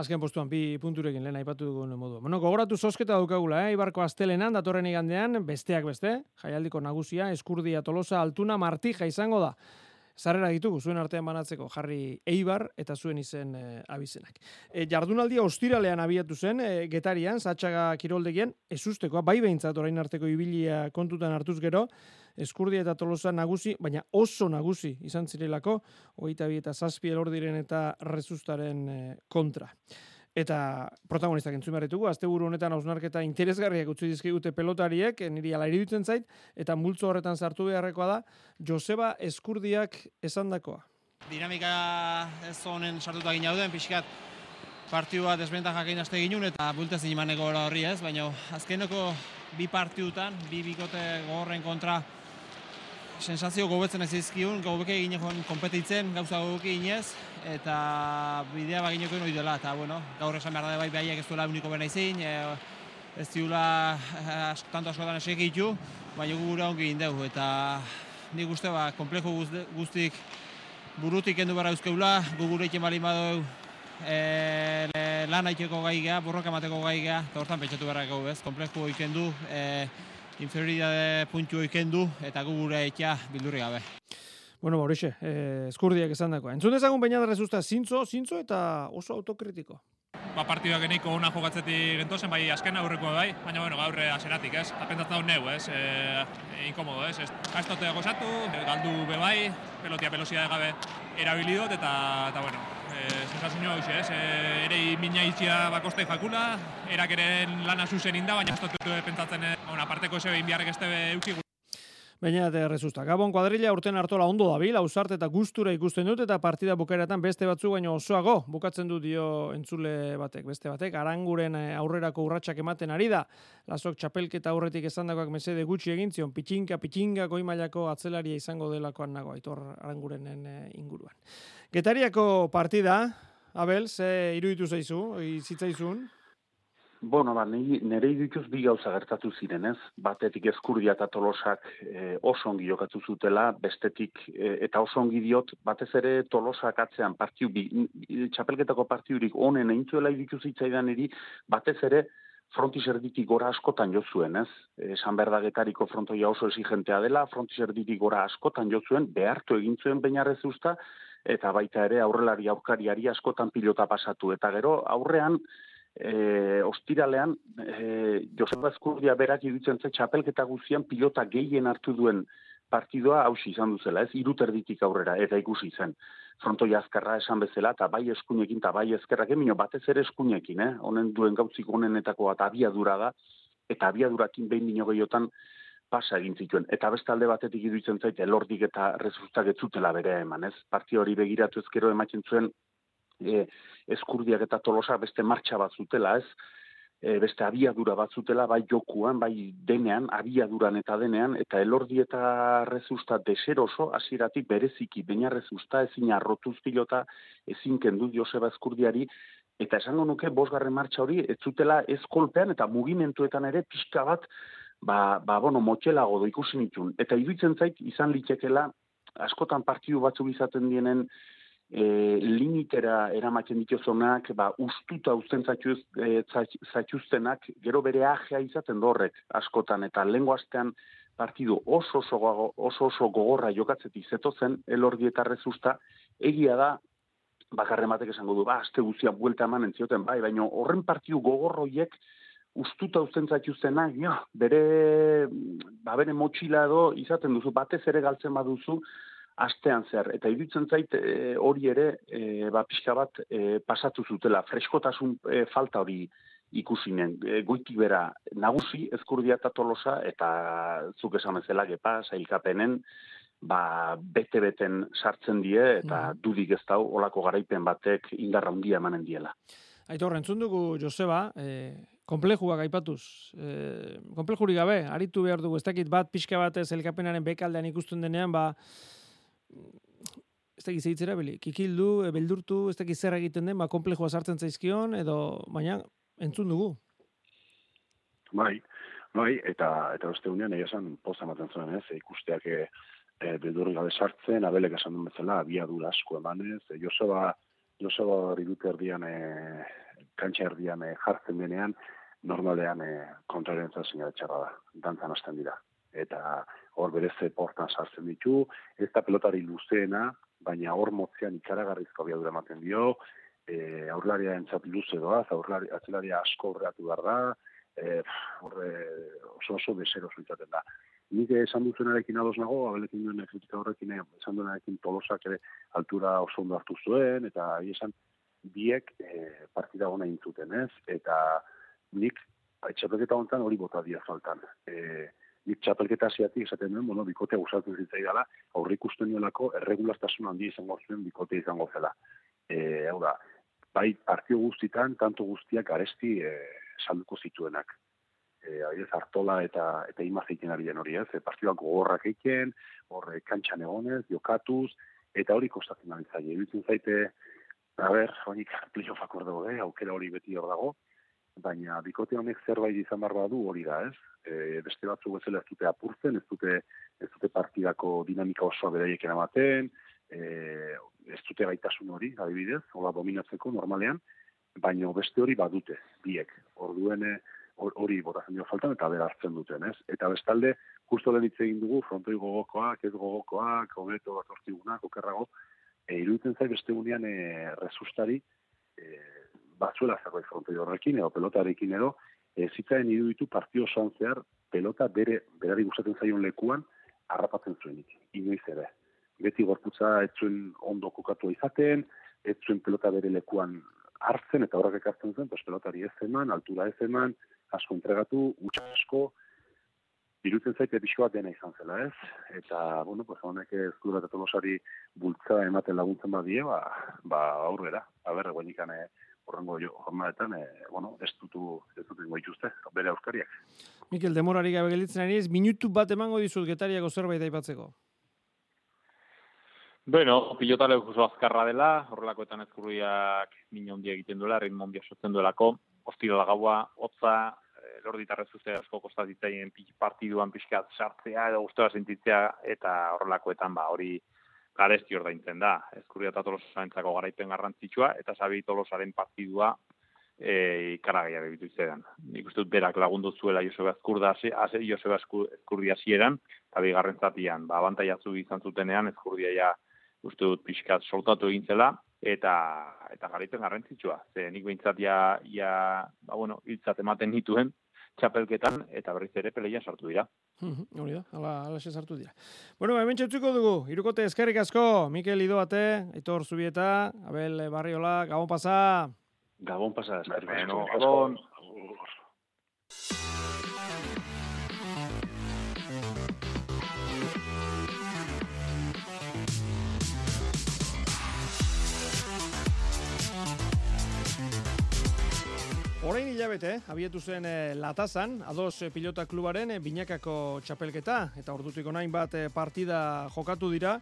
Azken postuan, bi punturekin lehen aipatu dugun modu. Bueno, gogoratu sosketa daukagula, eh? Ibarko astelenan, datorren igandean, besteak beste, jaialdiko nagusia, eskurdia tolosa, altuna, martija izango da. Zarrera ditugu, zuen artean banatzeko jarri Eibar eta zuen izen e, abizenak. E, jardunaldia ostiralean abiatu zen, e, getarian, zatxaga kiroldegien, ez ustekoa, bai behintzat orain arteko ibilia kontutan hartuz gero, eskurdia eta tolosa nagusi, baina oso nagusi izan zirelako, hogeita bi eta zazpi elordiren eta rezustaren kontra. Eta protagonistak entzun behar ditugu, azte buru honetan hausnarketa interesgarriak utzi dizkigute pelotariek, niri ala zait, eta multzo horretan sartu beharrekoa da, Joseba Eskurdiak esandakoa. Dinamika ez honen sartuta gina duen, pixkat partiu bat desbentajak egin aste ginun eta bultez imaneko horri ez, baina azkeneko bi partiutan, bi bikote gogorren kontra sensazio gobetzen ez izkiun, gobeke egin kompetitzen, gauza gobeke eginez, eta bidea bagineko hori dela, eta bueno, gaur esan behar da bai behaiek ez duela uniko bena izin, e, ez diula eh, tanto askotan esek ditu, baina gure ongi egin dugu, eta nik uste ba, komplejo guztik burutik endu barra euskeula, gu gure iken bali badau e, lan haiteko gai geha, borroka mateko gai geha, eta hortan pentsatu barra gau ez, komplejo ikendu, e, inferioridade puntu ikendu eta gu ekia bildurri gabe. Bueno, ba, horixe, eh, eskurdiak esan dako. Entzun dezagun baina rezusta zintzo, zintzo eta oso autokritiko. Ba, partidua geniko una jogatzetik gentozen, bai azken aurreko bai, baina bueno, gaur aseratik, ez? Apentatzen daun neu, ez? E, inkomodo, ez? Ez tote gozatu, galdu be bai, pelotia pelosia gabe erabilidot, eta, eta bueno, e, sensazio hoxe, ez? E, ere mina itxia bakostai jakula, erak eren lana zuzen inda, baina ez pentsatzen, e, una parteko eze behin biharrek este eukik Baina eta errezusta. Gabon kuadrilla urten hartola ondo dabil, ausart eta gustura ikusten dut eta partida bukaeratan beste batzu baino osoago bukatzen du dio entzule batek. Beste batek, aranguren eh, aurrerako urratsak ematen ari da. Lasok txapelketa aurretik esandakoak mesede gutxi egin zion, pitxinka, pitxinka, goi mailako atzelaria izango delakoan nago, aitor arangurenen eh, inguruan. Getariako partida, Abel, ze iruditu zaizu, izitzaizun? Bueno, ba, nire idikuz bi gauza gertatu ziren, ez? Batetik eskurdia eta tolosak e, oso ongi jokatu zutela, bestetik, e, eta oso ongi diot, batez ere tolosak atzean partiu bi, txapelketako partiurik onen eintzuela idikuz itzaidan eri, batez ere, frontis erditik gora askotan jo zuen, ez? E, San Berdagetariko frontoia oso exigentea dela, frontis erditik gora askotan jo zuen, behartu egin zuen bainarrez usta, eta baita ere aurrelari aurkariari askotan pilota pasatu. Eta gero, aurrean, e, ostiralean, e, Joseba Eskurdia berak iruditzen ze txapelketa guzian pilota gehien hartu duen partidua hausi izan duzela, ez iruterditik aurrera, eta ikusi zen. Fronto jazkarra esan bezala, eta bai eskunekin, eta bai ezkerrak emino, batez ere eskunekin, eh? honen duen gautzik honenetako bat abiadura da, eta abiadurakin behin dino gehiotan pasa egin zituen. Eta beste alde batetik iruditzen zaite, lordik eta rezustak etzutela bere eman, ez? Parti hori begiratu ezkero ematen zuen, e, eskurdiak eta tolosa beste martxa bat zutela, ez? E, beste abiadura bat zutela, bai jokuan, bai denean, abiaduran eta denean, eta elordi eta rezusta deseroso, hasieratik bereziki, baina rezusta ezin arrotuz pilota, ezin kendu Joseba Eskurdiari, eta esango nuke, bosgarren martxa hori, ez zutela ez kolpean eta mugimentuetan ere pixka bat, ba, ba bueno, motxelago do ikusi nitun. Eta iruditzen zait, izan litekela, askotan partidu batzuk izaten dienen, e, limitera eramaten dituzonak, ba, ustuta uzten e, zaituztenak, gero bere ajea izaten dorrek askotan, eta lengo astean partidu oso oso, oso, oso gogorra jokatzetik zetozen, elordi eta rezusta, egia da, bakarrematek esango du, ba, azte guzia buelta eman entzioten, bai, baina horren partidu gogorroiek, ustuta uzten zaituztenak, ja, bere, ba, bere motxila edo izaten duzu, batez ere galtzen baduzu, astean zer. Eta iruditzen zait e, hori ere, e, ba, pixka bat e, pasatu zutela, freskotasun e, falta hori ikusinen. E, goitik bera nagusi, ezkurdia eta tolosa, eta zuk esan ezela gepa, zailkapenen, ba, bete-beten sartzen die, eta mm. dudik ez dau, olako garaipen batek indarra handia emanen diela. Aitor, entzun dugu, Joseba, e, komplejuak aipatuz. E, komplejuri gabe, aritu behar dugu, ez dakit bat pixka batez elkapenaren bekaldean ikusten denean, ba, ez dakit zeitzera beli, kikildu, e, beldurtu, ez dakit zer egiten den, ba, komplejua sartzen zaizkion, edo, baina, entzun dugu. Bai, bai, eta, eta beste unean, egia esan, poza ematen zuen, ez, ikusteak e, e, beldurri gabe sartzen, abelek esan duen bezala, abiadura asko emanez, e, Joseba, Joseba ridute erdian, e, kantxa erdian e, jartzen denean, normalean e, kontraren zazen da, dantzan hasten dira. Eta hor bereze portan sartzen ditu, ez da pelotari luzeena, baina hor motzean ikaragarrizko abiadura ematen dio, e, aurlaria entzat luze doaz, aurlari, atzelaria asko horreatu behar da, e, horre oso oso desero zuitzaten da. Nik esan duzunarekin ados nago, abelekin duen kritika horrekin, eh, esan duenarekin tolosak ere altura oso ondo hartu zuen, eta esan biek e, partida gona intzuten ez, eta nik etxapeketa honetan hori bota dia faltan. E, nik txapelketa hasiatik esaten duen, bueno, bikotea gustatzen zitzaidala, aurre ikusten niolako erregulaztasun handi izango zuen bikote izango zela. E, hau da, bai partio guztitan, tanto guztiak garesti e, salduko zituenak. E, adibidez, Artola eta eta Ima zeiten ari den hori, ez? E, partioak gogorrak egiten, hor e, kantxan egonez, jokatuz, eta hori kostatzen ari zaie. Iruditzen zaite, a ber, honik playoffak hor dago, eh? aukera hori beti hor dago, baina bikote honek zerbait izan behar badu hori da, ez? E, beste batzu bezala ez dute apurtzen, ez dute, ez dute partidako dinamika osoa beraiek eramaten, e, ez dute gaitasun hori, adibidez, hola dominatzeko normalean, baina beste hori badute, biek. Orduen eh, hori botatzen dio faltan eta bera hartzen duten, ez? Eta bestalde, justo lehen hitz egin dugu, frontoi gogokoak, ez gogokoak, hobeto bat hortigunak, okerrago, e, iruditzen zai beste gunean e, resustari, e, batzuela zerbait frontoi horrekin, edo pelotarekin edo, e, zitzaen iruditu partio zehar, pelota bere, berari gustatzen zaion lekuan, harrapatzen zuenik, inoiz ere. Beti gorputza ez zuen ondo kokatu izaten, ez zuen pelota bere lekuan hartzen eta horrek ekartzen zen, pues pelotari ez eman, altura ez eman, asko entregatu, utxa asko, irutzen zaite pixko bat dena izan zela, ez? Eta, bueno, pues honek ez du eta tolosari bultza ematen laguntzen badie, ba, ba aurrera, aber, guen ikan, eh, horrengo jo, jornadetan, eh, bueno, ez dutu, ez dutu ingo ituzte, bere auskariak. Mikel, demorari gabe gelitzen ari ez, minutu bat emango dizut getariako zerbait aipatzeko. Bueno, pilota lehu azkarra dela, horrelakoetan ezkurriak min handia egiten duela, ritmo handia sortzen duelako, ostira gaua, hotza, eh, lorditarrez uste asko kostatitzaien partiduan pixkat sartzea edo gustora sentitzea eta horrelakoetan ba hori garesti ordaintzen da. Ezkurria eta tolosarentzako garaipen garrantzitsua eta sabi tolosaren partidua e, ikaragia bebitu izan. Nik uste dut berak lagundu zuela Joseba Ezkurda, Joseba Ezkurdia hasieran eta bigarren zatian, ba, abantaiatzu izan zutenean, Ezkurdia ja uste dut pixkat soltatu egin zela, eta eta garaipen garrantzitsua. Ze nik behintzat ja, ja ba, bueno, hiltzat ematen nituen, txapelketan, eta berriz ere peleian sartu dira. Hori da, ala, ala sartu dira. Bueno, hemen txutzuko dugu, irukote eskerrik asko, Mikel Idoate, Aitor Zubieta, Abel Barriola, Gabon pasa. Gabon pasa, eskerrik asko. Gabon. Orain hilabete, abietu zen eh, latazan, ados eh, pilota klubaren eh, binakako txapelketa, eta ordutik onain bat eh, partida jokatu dira,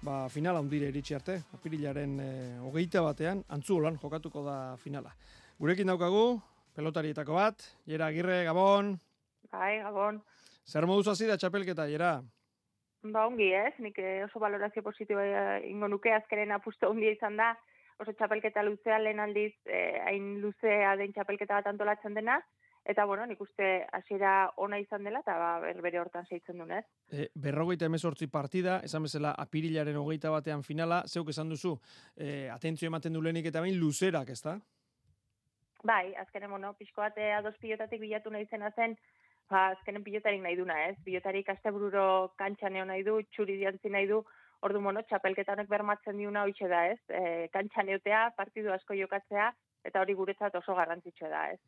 ba, finala hundire iritsi arte, apirilaren eh, hogeita batean, antzu jokatuko da finala. Gurekin daukagu, pelotarietako bat, Jera Agirre, Gabon. Bai, Gabon. Zer moduz hasi da txapelketa, Jera? Ba, ongi ez, nik eh, oso valorazio positiba eh, ingo nuke, azkaren apustu ondia izan da, oso txapelketa luzea lehen aldiz eh, hain luzea den txapelketa bat antolatzen dena, eta bueno, nik uste hasiera ona izan dela, eta ba, berbere hortan seitzen duen, ez? E, berrogeita emezortzi partida, esan bezala apirilaren hogeita batean finala, zeuk esan duzu, e, atentzio ematen du lehenik eta bain luzerak, ez da? Bai, azkenen, bueno, pixko bate ados pilotatik bilatu nahi zena zen, ba, azkenen pilotarik nahi duna, ez? Pilotarik astebururo kantxan nahi du, txuri diantzi nahi du, Ordu mono, txapelketa honek bermatzen diuna hoitxe da, ez? E, kantxan eutea, partidu asko jokatzea, eta hori guretzat oso garrantzitsua da, ez?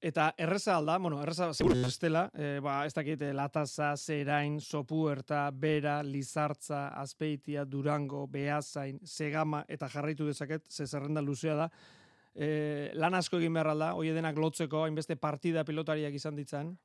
Eta erreza alda, bueno, erreza seguro estela, e, ba, ez dakit, lataza, zerain, sopuerta, bera, lizartza, azpeitia, durango, behazain, segama, eta jarraitu dezaket, ze zerrenda luzea da. E, lan asko egin behar alda, hoi denak lotzeko, hainbeste partida pilotariak izan ditzan.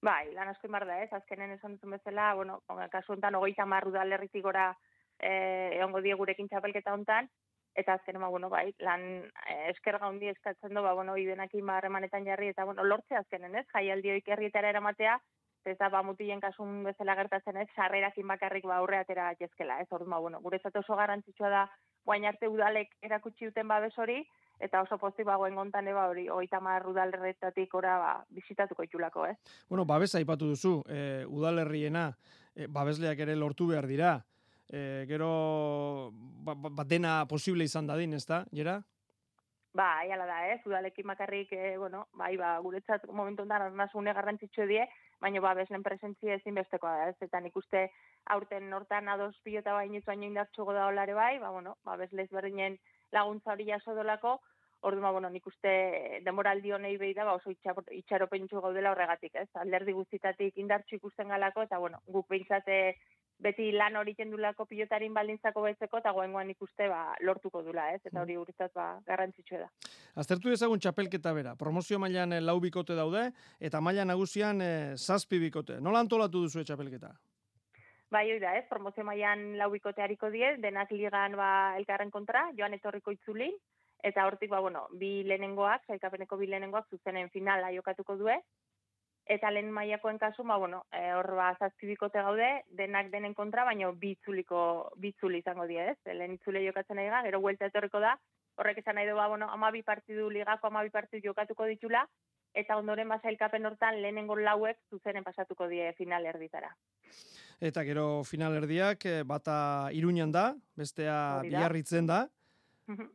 Bai, lan asko inbar da, ez? Azkenen esan duzun bezala, bueno, kasu honetan, ogeita marru da lerritik gora eh, egongo die gurekin txapelketa hontan, eta azkenen, ba, bueno, bai, lan eh, esker gaundi eskatzen du, ba, bueno, ibenakin marremanetan jarri, eta, bueno, lortze azkenen, ez? Jaialdi hoik herrietara eramatea, da, ba, mutilen kasun bezala gertatzen, ez? Sarrerakin bakarrik, ba, aurre atera jezkela, ez? Orduan, ba, bueno, guretzat oso garrantzitsua da, guain arte udalek erakutsi duten babes hori, eta oso posti bagoen gontan eba hori, oita mar udalerretatik ora ba, bizitatuko itxulako, eh? Bueno, babes aipatu duzu, e, udalerriena, e, babesleak ere lortu behar dira, e, gero ba, ba, ba dena posible izan dadin, ez da, jera? Ba, aiala da, eh? Udalekin makarrik, e, bueno, bai, ba, guretzat momentu ondan arnazune garrantzitsu die, baina ba, beslen presentzia ezin bestekoa da, ez? Eta nik uste aurten nortan ados pilota baino baino indartxugo da olare bai, ba, bueno, ba, besle ezberdinen laguntza hori jaso dolako, Ordu ma, bueno, nik uste demoraldi honei behi da, ba, oso itxaro, itxaropentsu gaudela horregatik, ez? Alderdi guztitatik indartsu ikusten galako, eta bueno, guk behintzate beti lan hori kendulako pilotarin baldintzako betzeko, eta goengoan ikuste ba, lortuko dula, ez? Eta hori guretzat ba, garrantzitsua da. Aztertu dezagun txapelketa bera. Promozio mailan eh, lau bikote daude, eta maila nagusian eh, zazpi bikote. Nola antolatu duzu txapelketa? Bai, hori da, ez? Promozio mailan lau bikote hariko die, denak ligan ba, elkarren kontra, joan etorriko itzulin, eta hortik, ba, bueno, bi lehenengoak, zailkapeneko bi lehenengoak zuzenen finala jokatuko due, eta lehen mailakoen kasu, ba, bueno, e, hor ba, zazpi gaude, denak denen kontra, baino bi itzuliko, bi itzuli izango die, ez? Lehen itzule jokatzen nahi ga, gero huelta etorriko da, horrek esan nahi du, ba, bueno, ama bi partidu ligako, ama bi partidu jokatuko ditula, eta ondoren basailkapen hortan lehenengo lauek zuzenen pasatuko die final erditara. Eta gero final erdiak, eh, bata iruñan da, bestea Hori da. biarritzen da,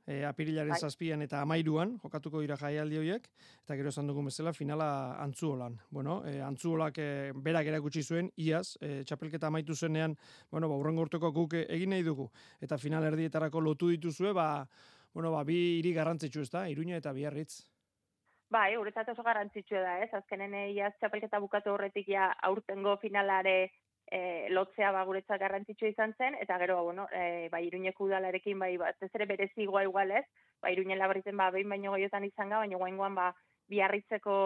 e, apirilaren Bai. zazpian eta amairuan, jokatuko dira jaialdi horiek, eta gero esan dugun bezala finala antzuolan. Bueno, e, antzuolak e, berak erakutsi zuen, iaz, e, txapelketa amaitu zenean, bueno, ba, urrengo urteko guk egin nahi dugu, eta final erdietarako lotu dituzue, ba, bueno, ba, bi hiri garrantzitsu ez da, iruña eta biarritz. Bai, guretzat oso garrantzitsua da, ez? Azkenen iaz txapelketa bukatu horretik ja aurtengo finalare e, lotzea ba guretzat garrantzitsua izan zen, eta gero, ba, bueno, e, ba, iruñeko udalarekin, bai, bat ez ere berezigoa igual ez, ba, iruñen labarritzen, ba, behin baino goiotan izan ga, baina guaingoan, ba, biarritzeko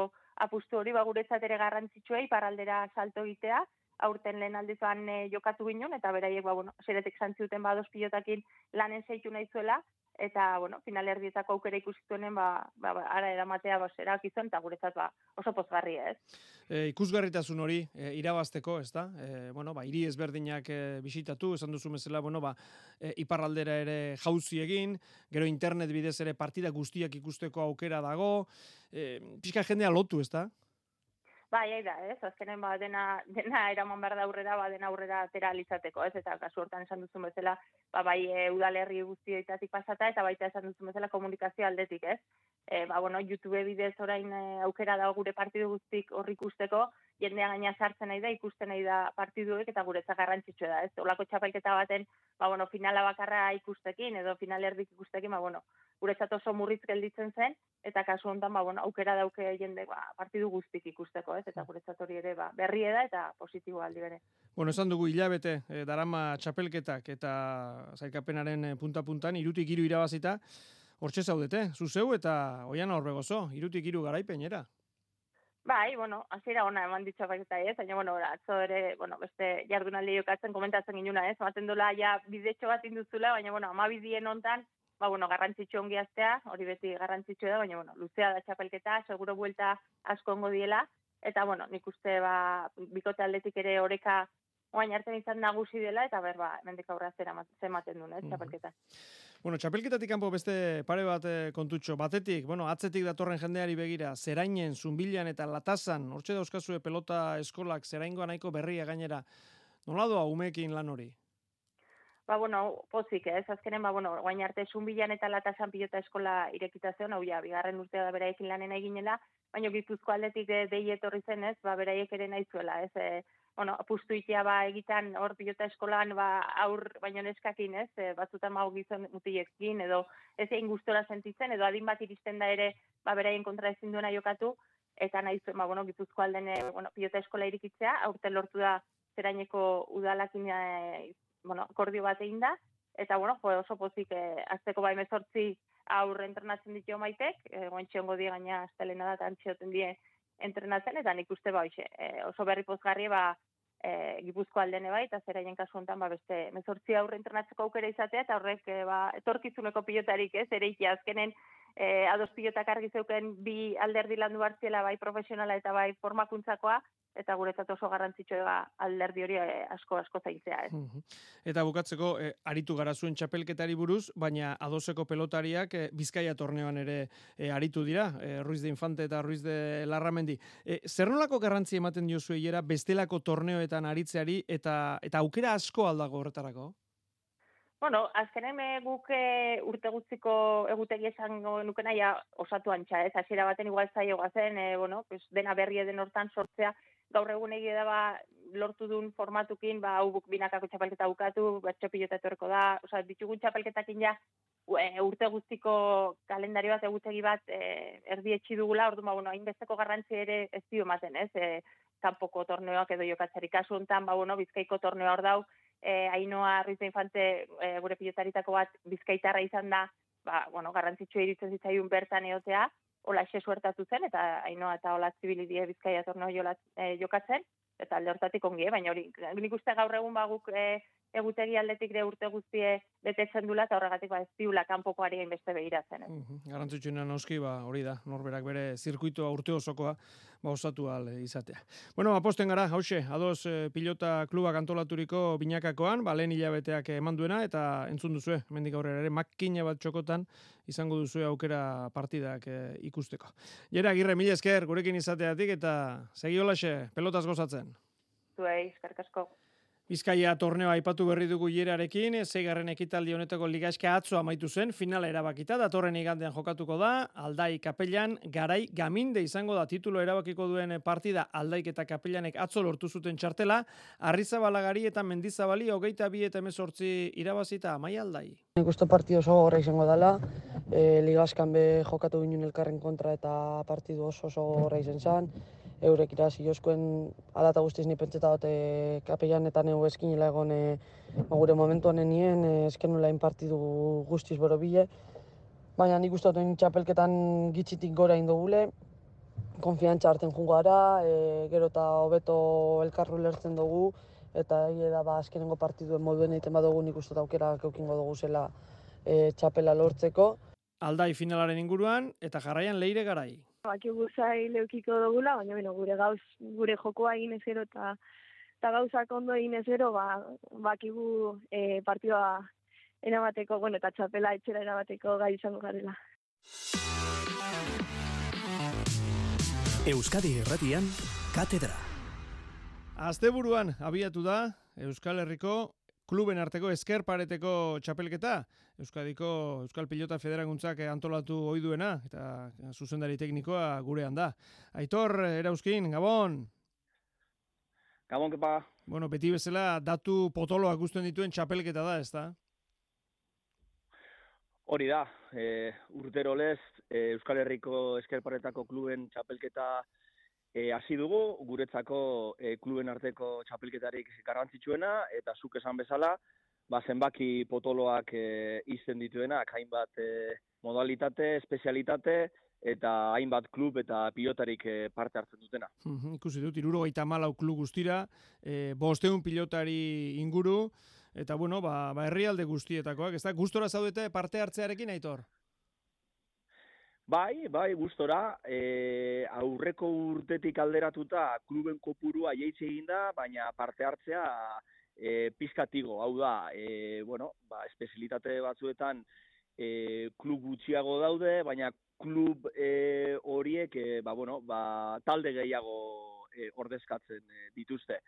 apustu hori, ba, guretzat ere garrantzitsua, iparraldera salto egitea, aurten lehen aldizuan e, jokatu ginen, eta beraiek, ba, bueno, zeretik zantzuten, ba, dos pilotakin lanen zeitu nahi zuela, eta, bueno, final erdietako aukera ikusituenen, ba, ba, ba, ara eramatea, ba, zerak izan, eta guretzat, ba, oso pozgarria, ez? E, ikusgarritasun hori e, irabazteko, ez da? E, bueno, ba, hiri ezberdinak e, bisitatu, esan duzu bezala, bueno, ba, e, iparraldera ere jauzi egin, gero internet bidez ere partida guztiak ikusteko aukera dago, e, pixka jendea lotu, ez da? Bai, ai da, ez? Azkenen ba dena dena eraman behar da aurrera, ba dena aurrera atera alizateko, ez? Eta kasu hortan esan duzun bezala, ba bai e, udalerri guztioetatik pasata eta baita esan duzun bezala komunikazio aldetik, ez? E, ba bueno, YouTube bidez orain e, aukera da gure partidu guztik hor ikusteko, jendea gaina sartzen nahi da, ikusten nahi da partiduek eta guretzat garrantzitsua da, ez? Olako txapelketa baten, ba bueno, finala bakarra ikustekin edo final erdik ikustekin, ba bueno, guretzat oso murritz gelditzen zen, eta kasu honetan, ba, bueno, aukera dauke jende ba, partidu guztik ikusteko, ez? Eta guretzat hori ere, ba, berrie da eta positibo aldi bere. Bueno, esan dugu hilabete, e, darama txapelketak eta zailkapenaren e, punta-puntan, irutik iru irabazita, hortxe zaudete, zuzeu eta oian horbegozo, irutik iru garaipenera. Bai, bueno, hasiera ona eman ditza baita ez, baina bueno, atzo ere, bueno, beste jardunaldi jokatzen komentatzen ginuna, ez? Ematen dola ja bidetxo bat induzula, baina bueno, 12 dien hontan, ba bueno, garrantzitsu ongi astea, hori beti garrantzitsua da, baina bueno, luzea da txapelketa, seguro buelta asko ongo diela eta bueno, nik uste ba bikote aldetik ere oreka orain arte izan nagusi dela eta ber ba, hemendik aurrera zera ematen duen, ez, txapelketa. Bueno, txapelketatik kanpo beste pare bat eh, kontutxo. Batetik, bueno, atzetik datorren jendeari begira, zerainen, zumbilan eta latazan, hortxe dauzkazue pelota eskolak, zeraingoa nahiko berria gainera. Nola doa umeekin lan hori? Ba, bueno, pozik, ez, azkenen, ba, bueno, guain arte zumbilan eta latasan pilota eskola irekita zeon, hau ja, bigarren urtea da beraiekin lanen eginela, baina gipuzko aldetik de, dei etorri zen, ez, ba, beraiek ere nahi zuela, ez, e, bueno, apustu itea ba egitan hor pilota eskolan ba aur baino neskakin, ez? E, batzutan ba gizon mutilekin edo ez egin gustora sentitzen edo adin bat iristen da ere ba beraien kontra ezin duena jokatu eta nahi zuen, ba, bueno, Gipuzko alden, e, bueno, pilota eskola irikitzea, aurten lortu da zeraineko udalakin e, bueno, akordio bat egin da, eta, bueno, jo, oso pozik, e, azteko bai mezortzi aurre entrenatzen ditu maitek, e, guantxe ongo die gaina astelena da, eta antxioten die entrenatzen, eta nik uste ba, oso berri pozgarri, ba, e, Gipuzko aldene bai, eta zeraien kasu honetan, ba, beste, mezortzi aurre entrenatzeko aukera izatea, eta horrek, e, ba, etorkizuneko pilotarik, ez, ere azkenen, e, ados pilotak argi zeuken bi alderdi landu hartziela, bai profesionala eta bai formakuntzakoa, eta guretzat oso garrantzitsua alderdi hori e, asko asko zaintzea, ez. Eta bukatzeko, eh, aritu gara zuen txapelketari buruz, baina adoseko pelotariak eh, Bizkaia torneoan ere eh, aritu dira, eh, Ruiz de Infante eta Ruiz de Larramendi. Eh, zer nolako garrantzi ematen dio zueiera bestelako torneoetan aritzeari eta eta aukera asko aldago horretarako? Bueno, azkenen eh, guk e, urte guztiko egutegi esango nukena ja osatu antxa, ez? Hasiera baten igual zaio gazen, e, bueno, pues dena berri den hortan sortzea, gaur egun egia da ba, lortu duen formatukin, ba, hau binakako txapelketa bukatu, bertso pilota etorriko da, osea, ditugun txapelketakin ja, e, urte guztiko kalendario bat, egutegi bat, e, erdi etxi dugula, ordu, ba, bueno, hainbesteko garrantzi ere ez dio ematen, ez, e, kanpoko torneoak edo jokatzari. Kasu hontan, ba, bueno, bizkaiko torneo hor dau, e, Ainoa Ruiz Infante e, gure pilotaritako bat bizkaitarra izan da, ba, bueno, garrantzitsua iruditzen zitzaiun bertan egotea, hola xe suertatu zen, eta Ainoa eta hola zibilidie bizkaia torneo jolat, e, jokatzen, eta alde hortatik ongi, eh, baina hori, nik uste gaur egun baguk e, egutegi aldetik de urte guztie betetzen dula, eta horregatik ba ez diula kanpokoari hainbeste behiratzen. Ez. Mhm, Garrantzitsuena noski, ba, hori da, norberak bere zirkuitoa urte osokoa ba, osatu al izatea. Bueno, aposten gara, hause, ados eh, pilota klubak antolaturiko binakakoan, ba, lehen hilabeteak eman duena, eta entzun duzue, mendik aurrera ere, makina bat txokotan izango duzue aukera partidak eh, ikusteko. Jera, agirre, mila esker, gurekin izateatik, eta segi holaxe, pelotaz gozatzen. Zuei, eskerrik asko. Bizkaia torneo aipatu berri dugu hierarekin, zeigarren ekitaldi honetako ligaska atzo amaitu zen, finala erabakita, datorren igandean jokatuko da, aldai kapellan, garai gaminde izango da titulo erabakiko duen partida aldaik eta kapellanek atzo lortu zuten txartela, Arrizabalagari eta Mendizabali hogeita bi eta emezortzi irabazita amai aldai. Nik uste partidu oso gogorra izango dela, e, ligaskan be jokatu ginen elkarren kontra eta partidu oso oso gogorra izan zen. Eurek irazi joskoen alata guztiz ni pentseta dut e, kapellan eta neu eskinela egon e, gure momentuan nien, e, esken nula partidu guztiz boro bile. Baina nik uste dut txapelketan gitzitik gora indogule, konfiantza hartzen jungo gara, e, gero eta hobeto elkarru lertzen dugu, eta egia da ba, azkenengo partiduen moduen egiten badugu nik uste aukera keukingo dugu zela e, txapela lortzeko. Aldai finalaren inguruan, eta jarraian leire garai. Bakigu zai leukiko dugula, baina bueno, gure gauz, gure jokoa egin ez gero eta eta gauzak ondo egin ez gero, ba, bakigu e, partidua erabateko, bueno, eta txapela etxera erabateko gai izango garela. Euskadi Erratian, Katedra. Asteburuan abiatu da Euskal Herriko kluben arteko esker pareteko txapelketa. Euskadiko Euskal Pilota Federaguntzak antolatu ohi duena eta zuzendari teknikoa gurean da. Aitor, erauzkin, Gabon! Gabon, kepa. Bueno, beti bezala datu potoloak guztuen dituen txapelketa da, ez da? Hori da, e, urtero lez, e, Euskal Herriko eskerparetako kluben txapelketa e, hasi dugu, guretzako e, kluben arteko txapelketarik garrantzitsuena, eta zuk esan bezala, ba, zenbaki potoloak e, izten dituenak, hainbat e, modalitate, espezialitate, eta hainbat klub eta pilotarik e, parte hartzen dutena. Mhm, ikusi dut, iruro gaita malau klub guztira, e, bosteun pilotari inguru, eta bueno, ba, ba herrialde guztietakoak, ez da, gustora zaudete parte hartzearekin, Aitor? Bai, bai, gustora, e, aurreko urtetik alderatuta kluben kopurua jeitze egin da, baina parte hartzea e, pizkatigo, hau da, e, bueno, ba, espezialitate batzuetan e, klub gutxiago daude, baina klub e, horiek, e, ba, bueno, ba, talde gehiago e, ordezkatzen dituzte.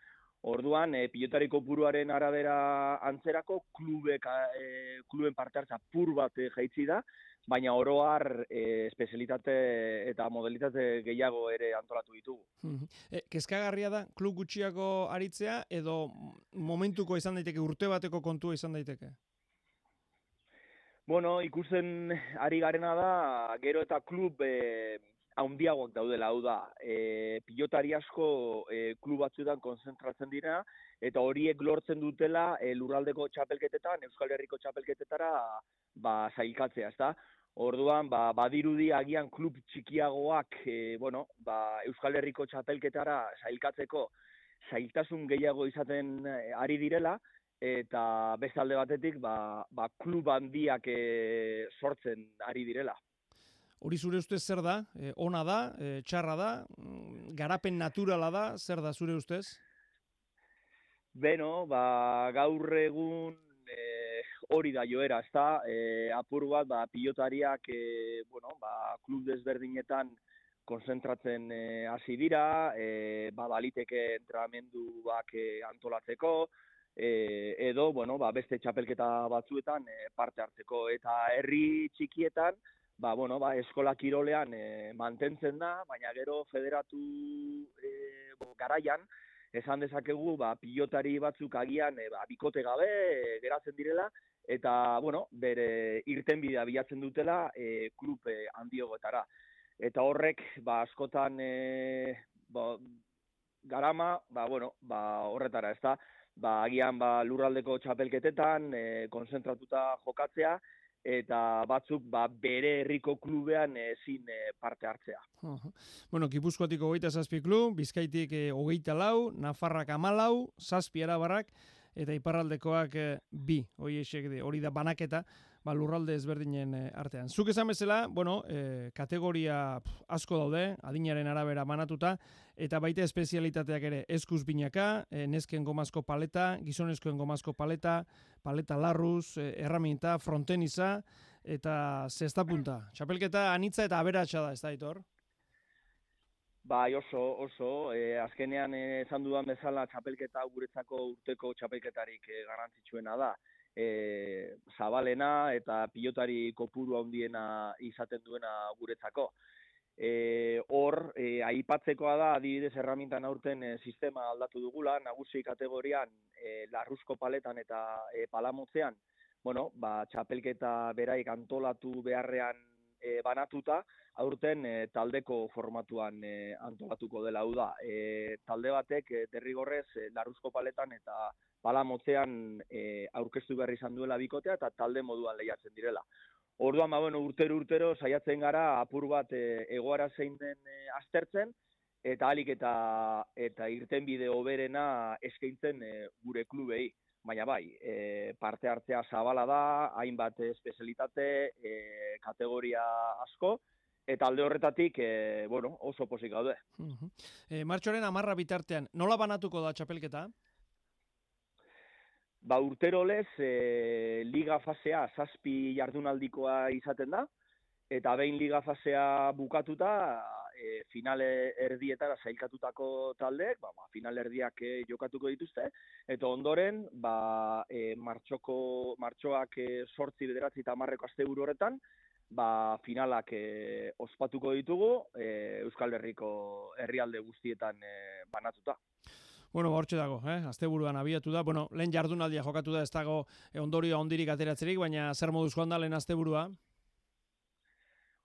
Orduan, e, pilotari kopuruaren arabera antzerako klubek, e, kluben parte hartza pur bat e, jaitzi da, baina oroar e, espezialitate eta modalitate gehiago ere antolatu ditugu. E, kezkagarria da, klub gutxiago aritzea, edo momentuko izan daiteke, urte bateko kontua izan daiteke? Bueno, ikusten ari garena da, gero eta klub e, haundiagoak daudela, hau da, e, pilotari asko e, klub batzuetan konzentratzen dira, eta horiek lortzen dutela e, lurraldeko txapelketetan, Euskal Herriko txapelketetara ba, zailkatzea, ezta? Orduan, ba, badirudi agian klub txikiagoak, e, bueno, ba, Euskal Herriko txapelketara zailkatzeko zailtasun gehiago izaten e, ari direla, eta beste alde batetik, ba, ba, klub handiak e, sortzen ari direla. Hori zure ustez zer da? E, ona da, e, txarra da, mm, garapen naturala da, zer da zure ustez? Beno, ba, gaur egun e, hori da joera, ezta? E, apur bat, ba, pilotariak, e, bueno, ba, klub desberdinetan konzentratzen e, hasi dira, e, ba, baliteke entrenamenduak e, antolatzeko, e, edo, bueno, ba, beste txapelketa batzuetan e, parte hartzeko. Eta herri txikietan, ba, bueno, ba, eskola kirolean e, mantentzen da, baina gero federatu e, bo, garaian, esan dezakegu ba, pilotari batzuk agian e, ba, bikote gabe e, geratzen direla, eta, bueno, bere irtenbidea bilatzen dutela e, klub e, handiogoetara. Eta horrek, ba, askotan e, ba, garama, ba, bueno, ba, horretara, ez da, ba, agian ba, lurraldeko txapelketetan, e, konzentratuta jokatzea, eta batzuk ba, bere herriko klubean ezin e, parte hartzea. Bueno, Gipuzkoatik hogeita zazpi klub, Bizkaitik e, hogeita lau, Nafarrak amalau, zazpi arabarrak, eta iparraldekoak e, bi, hori hori da banaketa, ba, lurralde ezberdinen eh, artean. Zuk esan bezala, bueno, e, kategoria asko daude, adinaren arabera manatuta, eta baita espezialitateak ere, eskuz binaka, e, nesken gomazko paleta, gizonezkoen gomazko paleta, paleta larruz, e, erraminta, fronteniza, eta zesta punta. Txapelketa anitza eta aberatsa da, ez da, Itor? Bai, oso, oso. E, azkenean esan dudan bezala txapelketa guretzako urteko txapelketarik e, garrantzitsuena da e, zabalena eta pilotari kopuru handiena izaten duena guretzako. E, hor, e, aipatzekoa da, adibidez erramintan aurten e, sistema aldatu dugula, nagusi kategorian e, larruzko paletan eta e, palamotzean, bueno, ba, txapelketa beraik antolatu beharrean e, banatuta, aurten e, taldeko formatuan e, antolatuko dela hau da. E, talde batek e, derrigorrez e, larruzko paletan eta bala motzean e, aurkeztu behar izan duela bikotea eta talde moduan lehiatzen direla. Orduan, ba, bueno, urtero urtero saiatzen gara apur bat e, egoara zein den e, aztertzen, eta alik eta, eta irten bide oberena eskaintzen e, gure klubei. Baina bai, e, parte hartzea zabala da, hainbat espezialitate, e, kategoria asko, eta alde horretatik, e, bueno, oso posik gaude. Uh -huh. e, martxoren amarra bitartean, nola banatuko da txapelketa? Ba, urtero lez, e, liga fasea zazpi jardunaldikoa izaten da, eta behin liga fasea bukatuta, e, finale erdietara zailkatutako taldeek, ba, ba, finale erdiak e, jokatuko dituzte, eta ondoren, ba, e, martxoko, martxoak e, sortzi bederatzi eta marreko azte horretan, ba, finalak e, ospatuko ditugu e, Euskal Herriko herrialde guztietan e, banatuta. Bueno, hortxe dago, eh? asteburuan abiatu da. Bueno, lehen jardunaldia jokatu da, ez dago eh, ondorio ondirik ateratzerik, baina zer moduzko da lehen asteburua?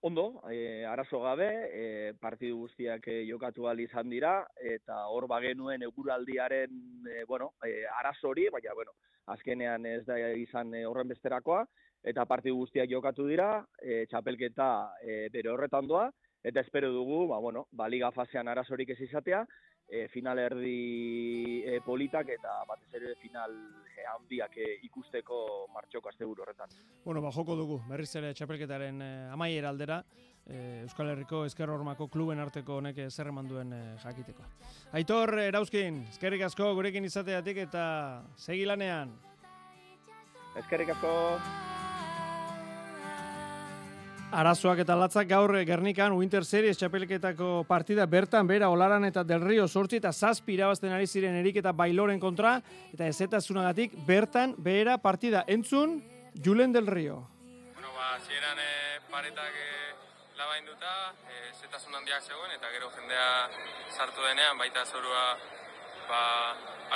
Ondo, e, arazo gabe, e, partidu guztiak e, jokatu izan dira, eta hor bagenuen eguraldiaren e, bueno, e, arazo hori, baina bueno, azkenean ez da izan horren besterakoa, eta partidu guztiak jokatu dira, e, txapelketa e, bere horretan doa, eta espero dugu, ba, bueno, ba, liga fasean arazorik ez izatea, e, final erdi e, politak eta batez ere final e, handiak e, ikusteko martxoko asteburu horretan. Bueno, ba, joko dugu, berriz ere txapelketaren e, amaiera aldera, e, Euskal Herriko Ezker Hormako kluben arteko honek zer eman duen e, jakiteko. Aitor, erauzkin, eskerrik asko gurekin izateatik eta segi lanean. Eskerrik asko. Arazoak eta latzak gaur Gernikan Winter Series txapelketako partida bertan bera Olaran eta Del Rio sortzi eta zazpi irabazten ari ziren erik eta bailoren kontra eta ezetazunagatik bertan behera partida entzun Julen Del Rio. Bueno, ba, zieran eh, paretak e, labain duta, e, ezetasun handiak zegoen eta gero jendea sartu denean baita zorua ba,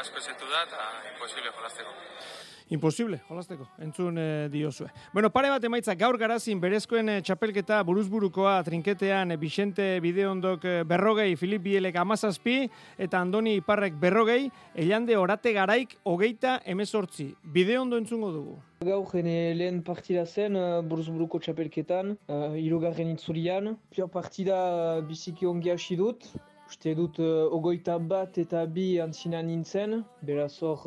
asko ezetu da eta imposible jolazteko. Imposible, jolasteko, entzun e, diozue. Bueno, pare bat emaitza gaur garazin berezkoen e, txapelketa buruzburukoa trinketean e, Bixente Bideondok e, berrogei, Filip Bielek amazazpi eta Andoni Iparrek berrogei, elande orate garaik hogeita emezortzi. Bideondo entzungo dugu. Gau jene lehen partida zen uh, buruzburuko txapelketan, uh, irugarren itzulian. Pio partida uh, biziki ongi hasi dut. Uste dut uh, ogoita bat eta bi antzina nintzen. Beraz hor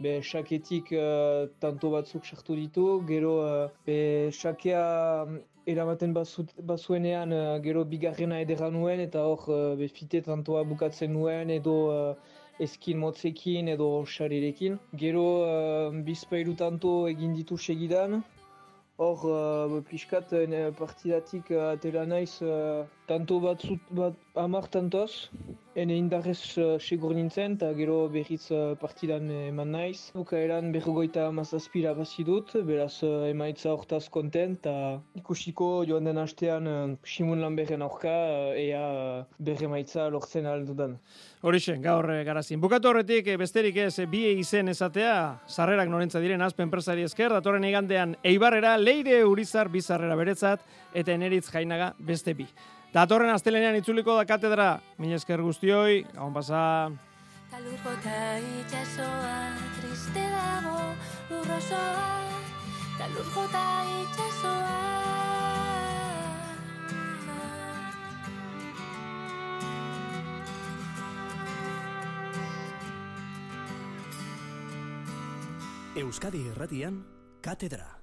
be xaketik uh, tanto batzuk sartu ditu, gero uh, be xakea mm, eramaten bazuenean uh, gero bigarrena edera nuen eta hor uh, be fite tantoa bukatzen nuen edo uh, eskin motzekin edo xarirekin. Gero uh, bizpailu tanto egin ditu segidan, hor uh, pixkat uh, partidatik uh, atela naiz uh, tanto batzut, bat, amar tantoz, ene indarrez uh, segur nintzen, eta gero berriz uh, partidan eman naiz. Bukaeran berrogoita mazazpira bazi dut, beraz uh, emaitza hortaz kontent, eta ikusiko joan den hastean uh, Simun Lamberren aurka, uh, ea uh, berre maitza lortzen aldudan. Horixe, gaur eh, garazin. Bukatu horretik eh, besterik ez eh, bi izen esatea, sarrerak norentza diren azpen enpresari esker, datorren igandean Eibarrera, Leire Urizar bizarrera beretzat, eta eneritz jainaga beste bi. Datorren astelenean itzuliko da katedra, mila esker guztioi, gauan pasa. Talurgota itxasoa triste dago lurrosoa Talurgota itxasoa Euskadi Irratian, Katedra.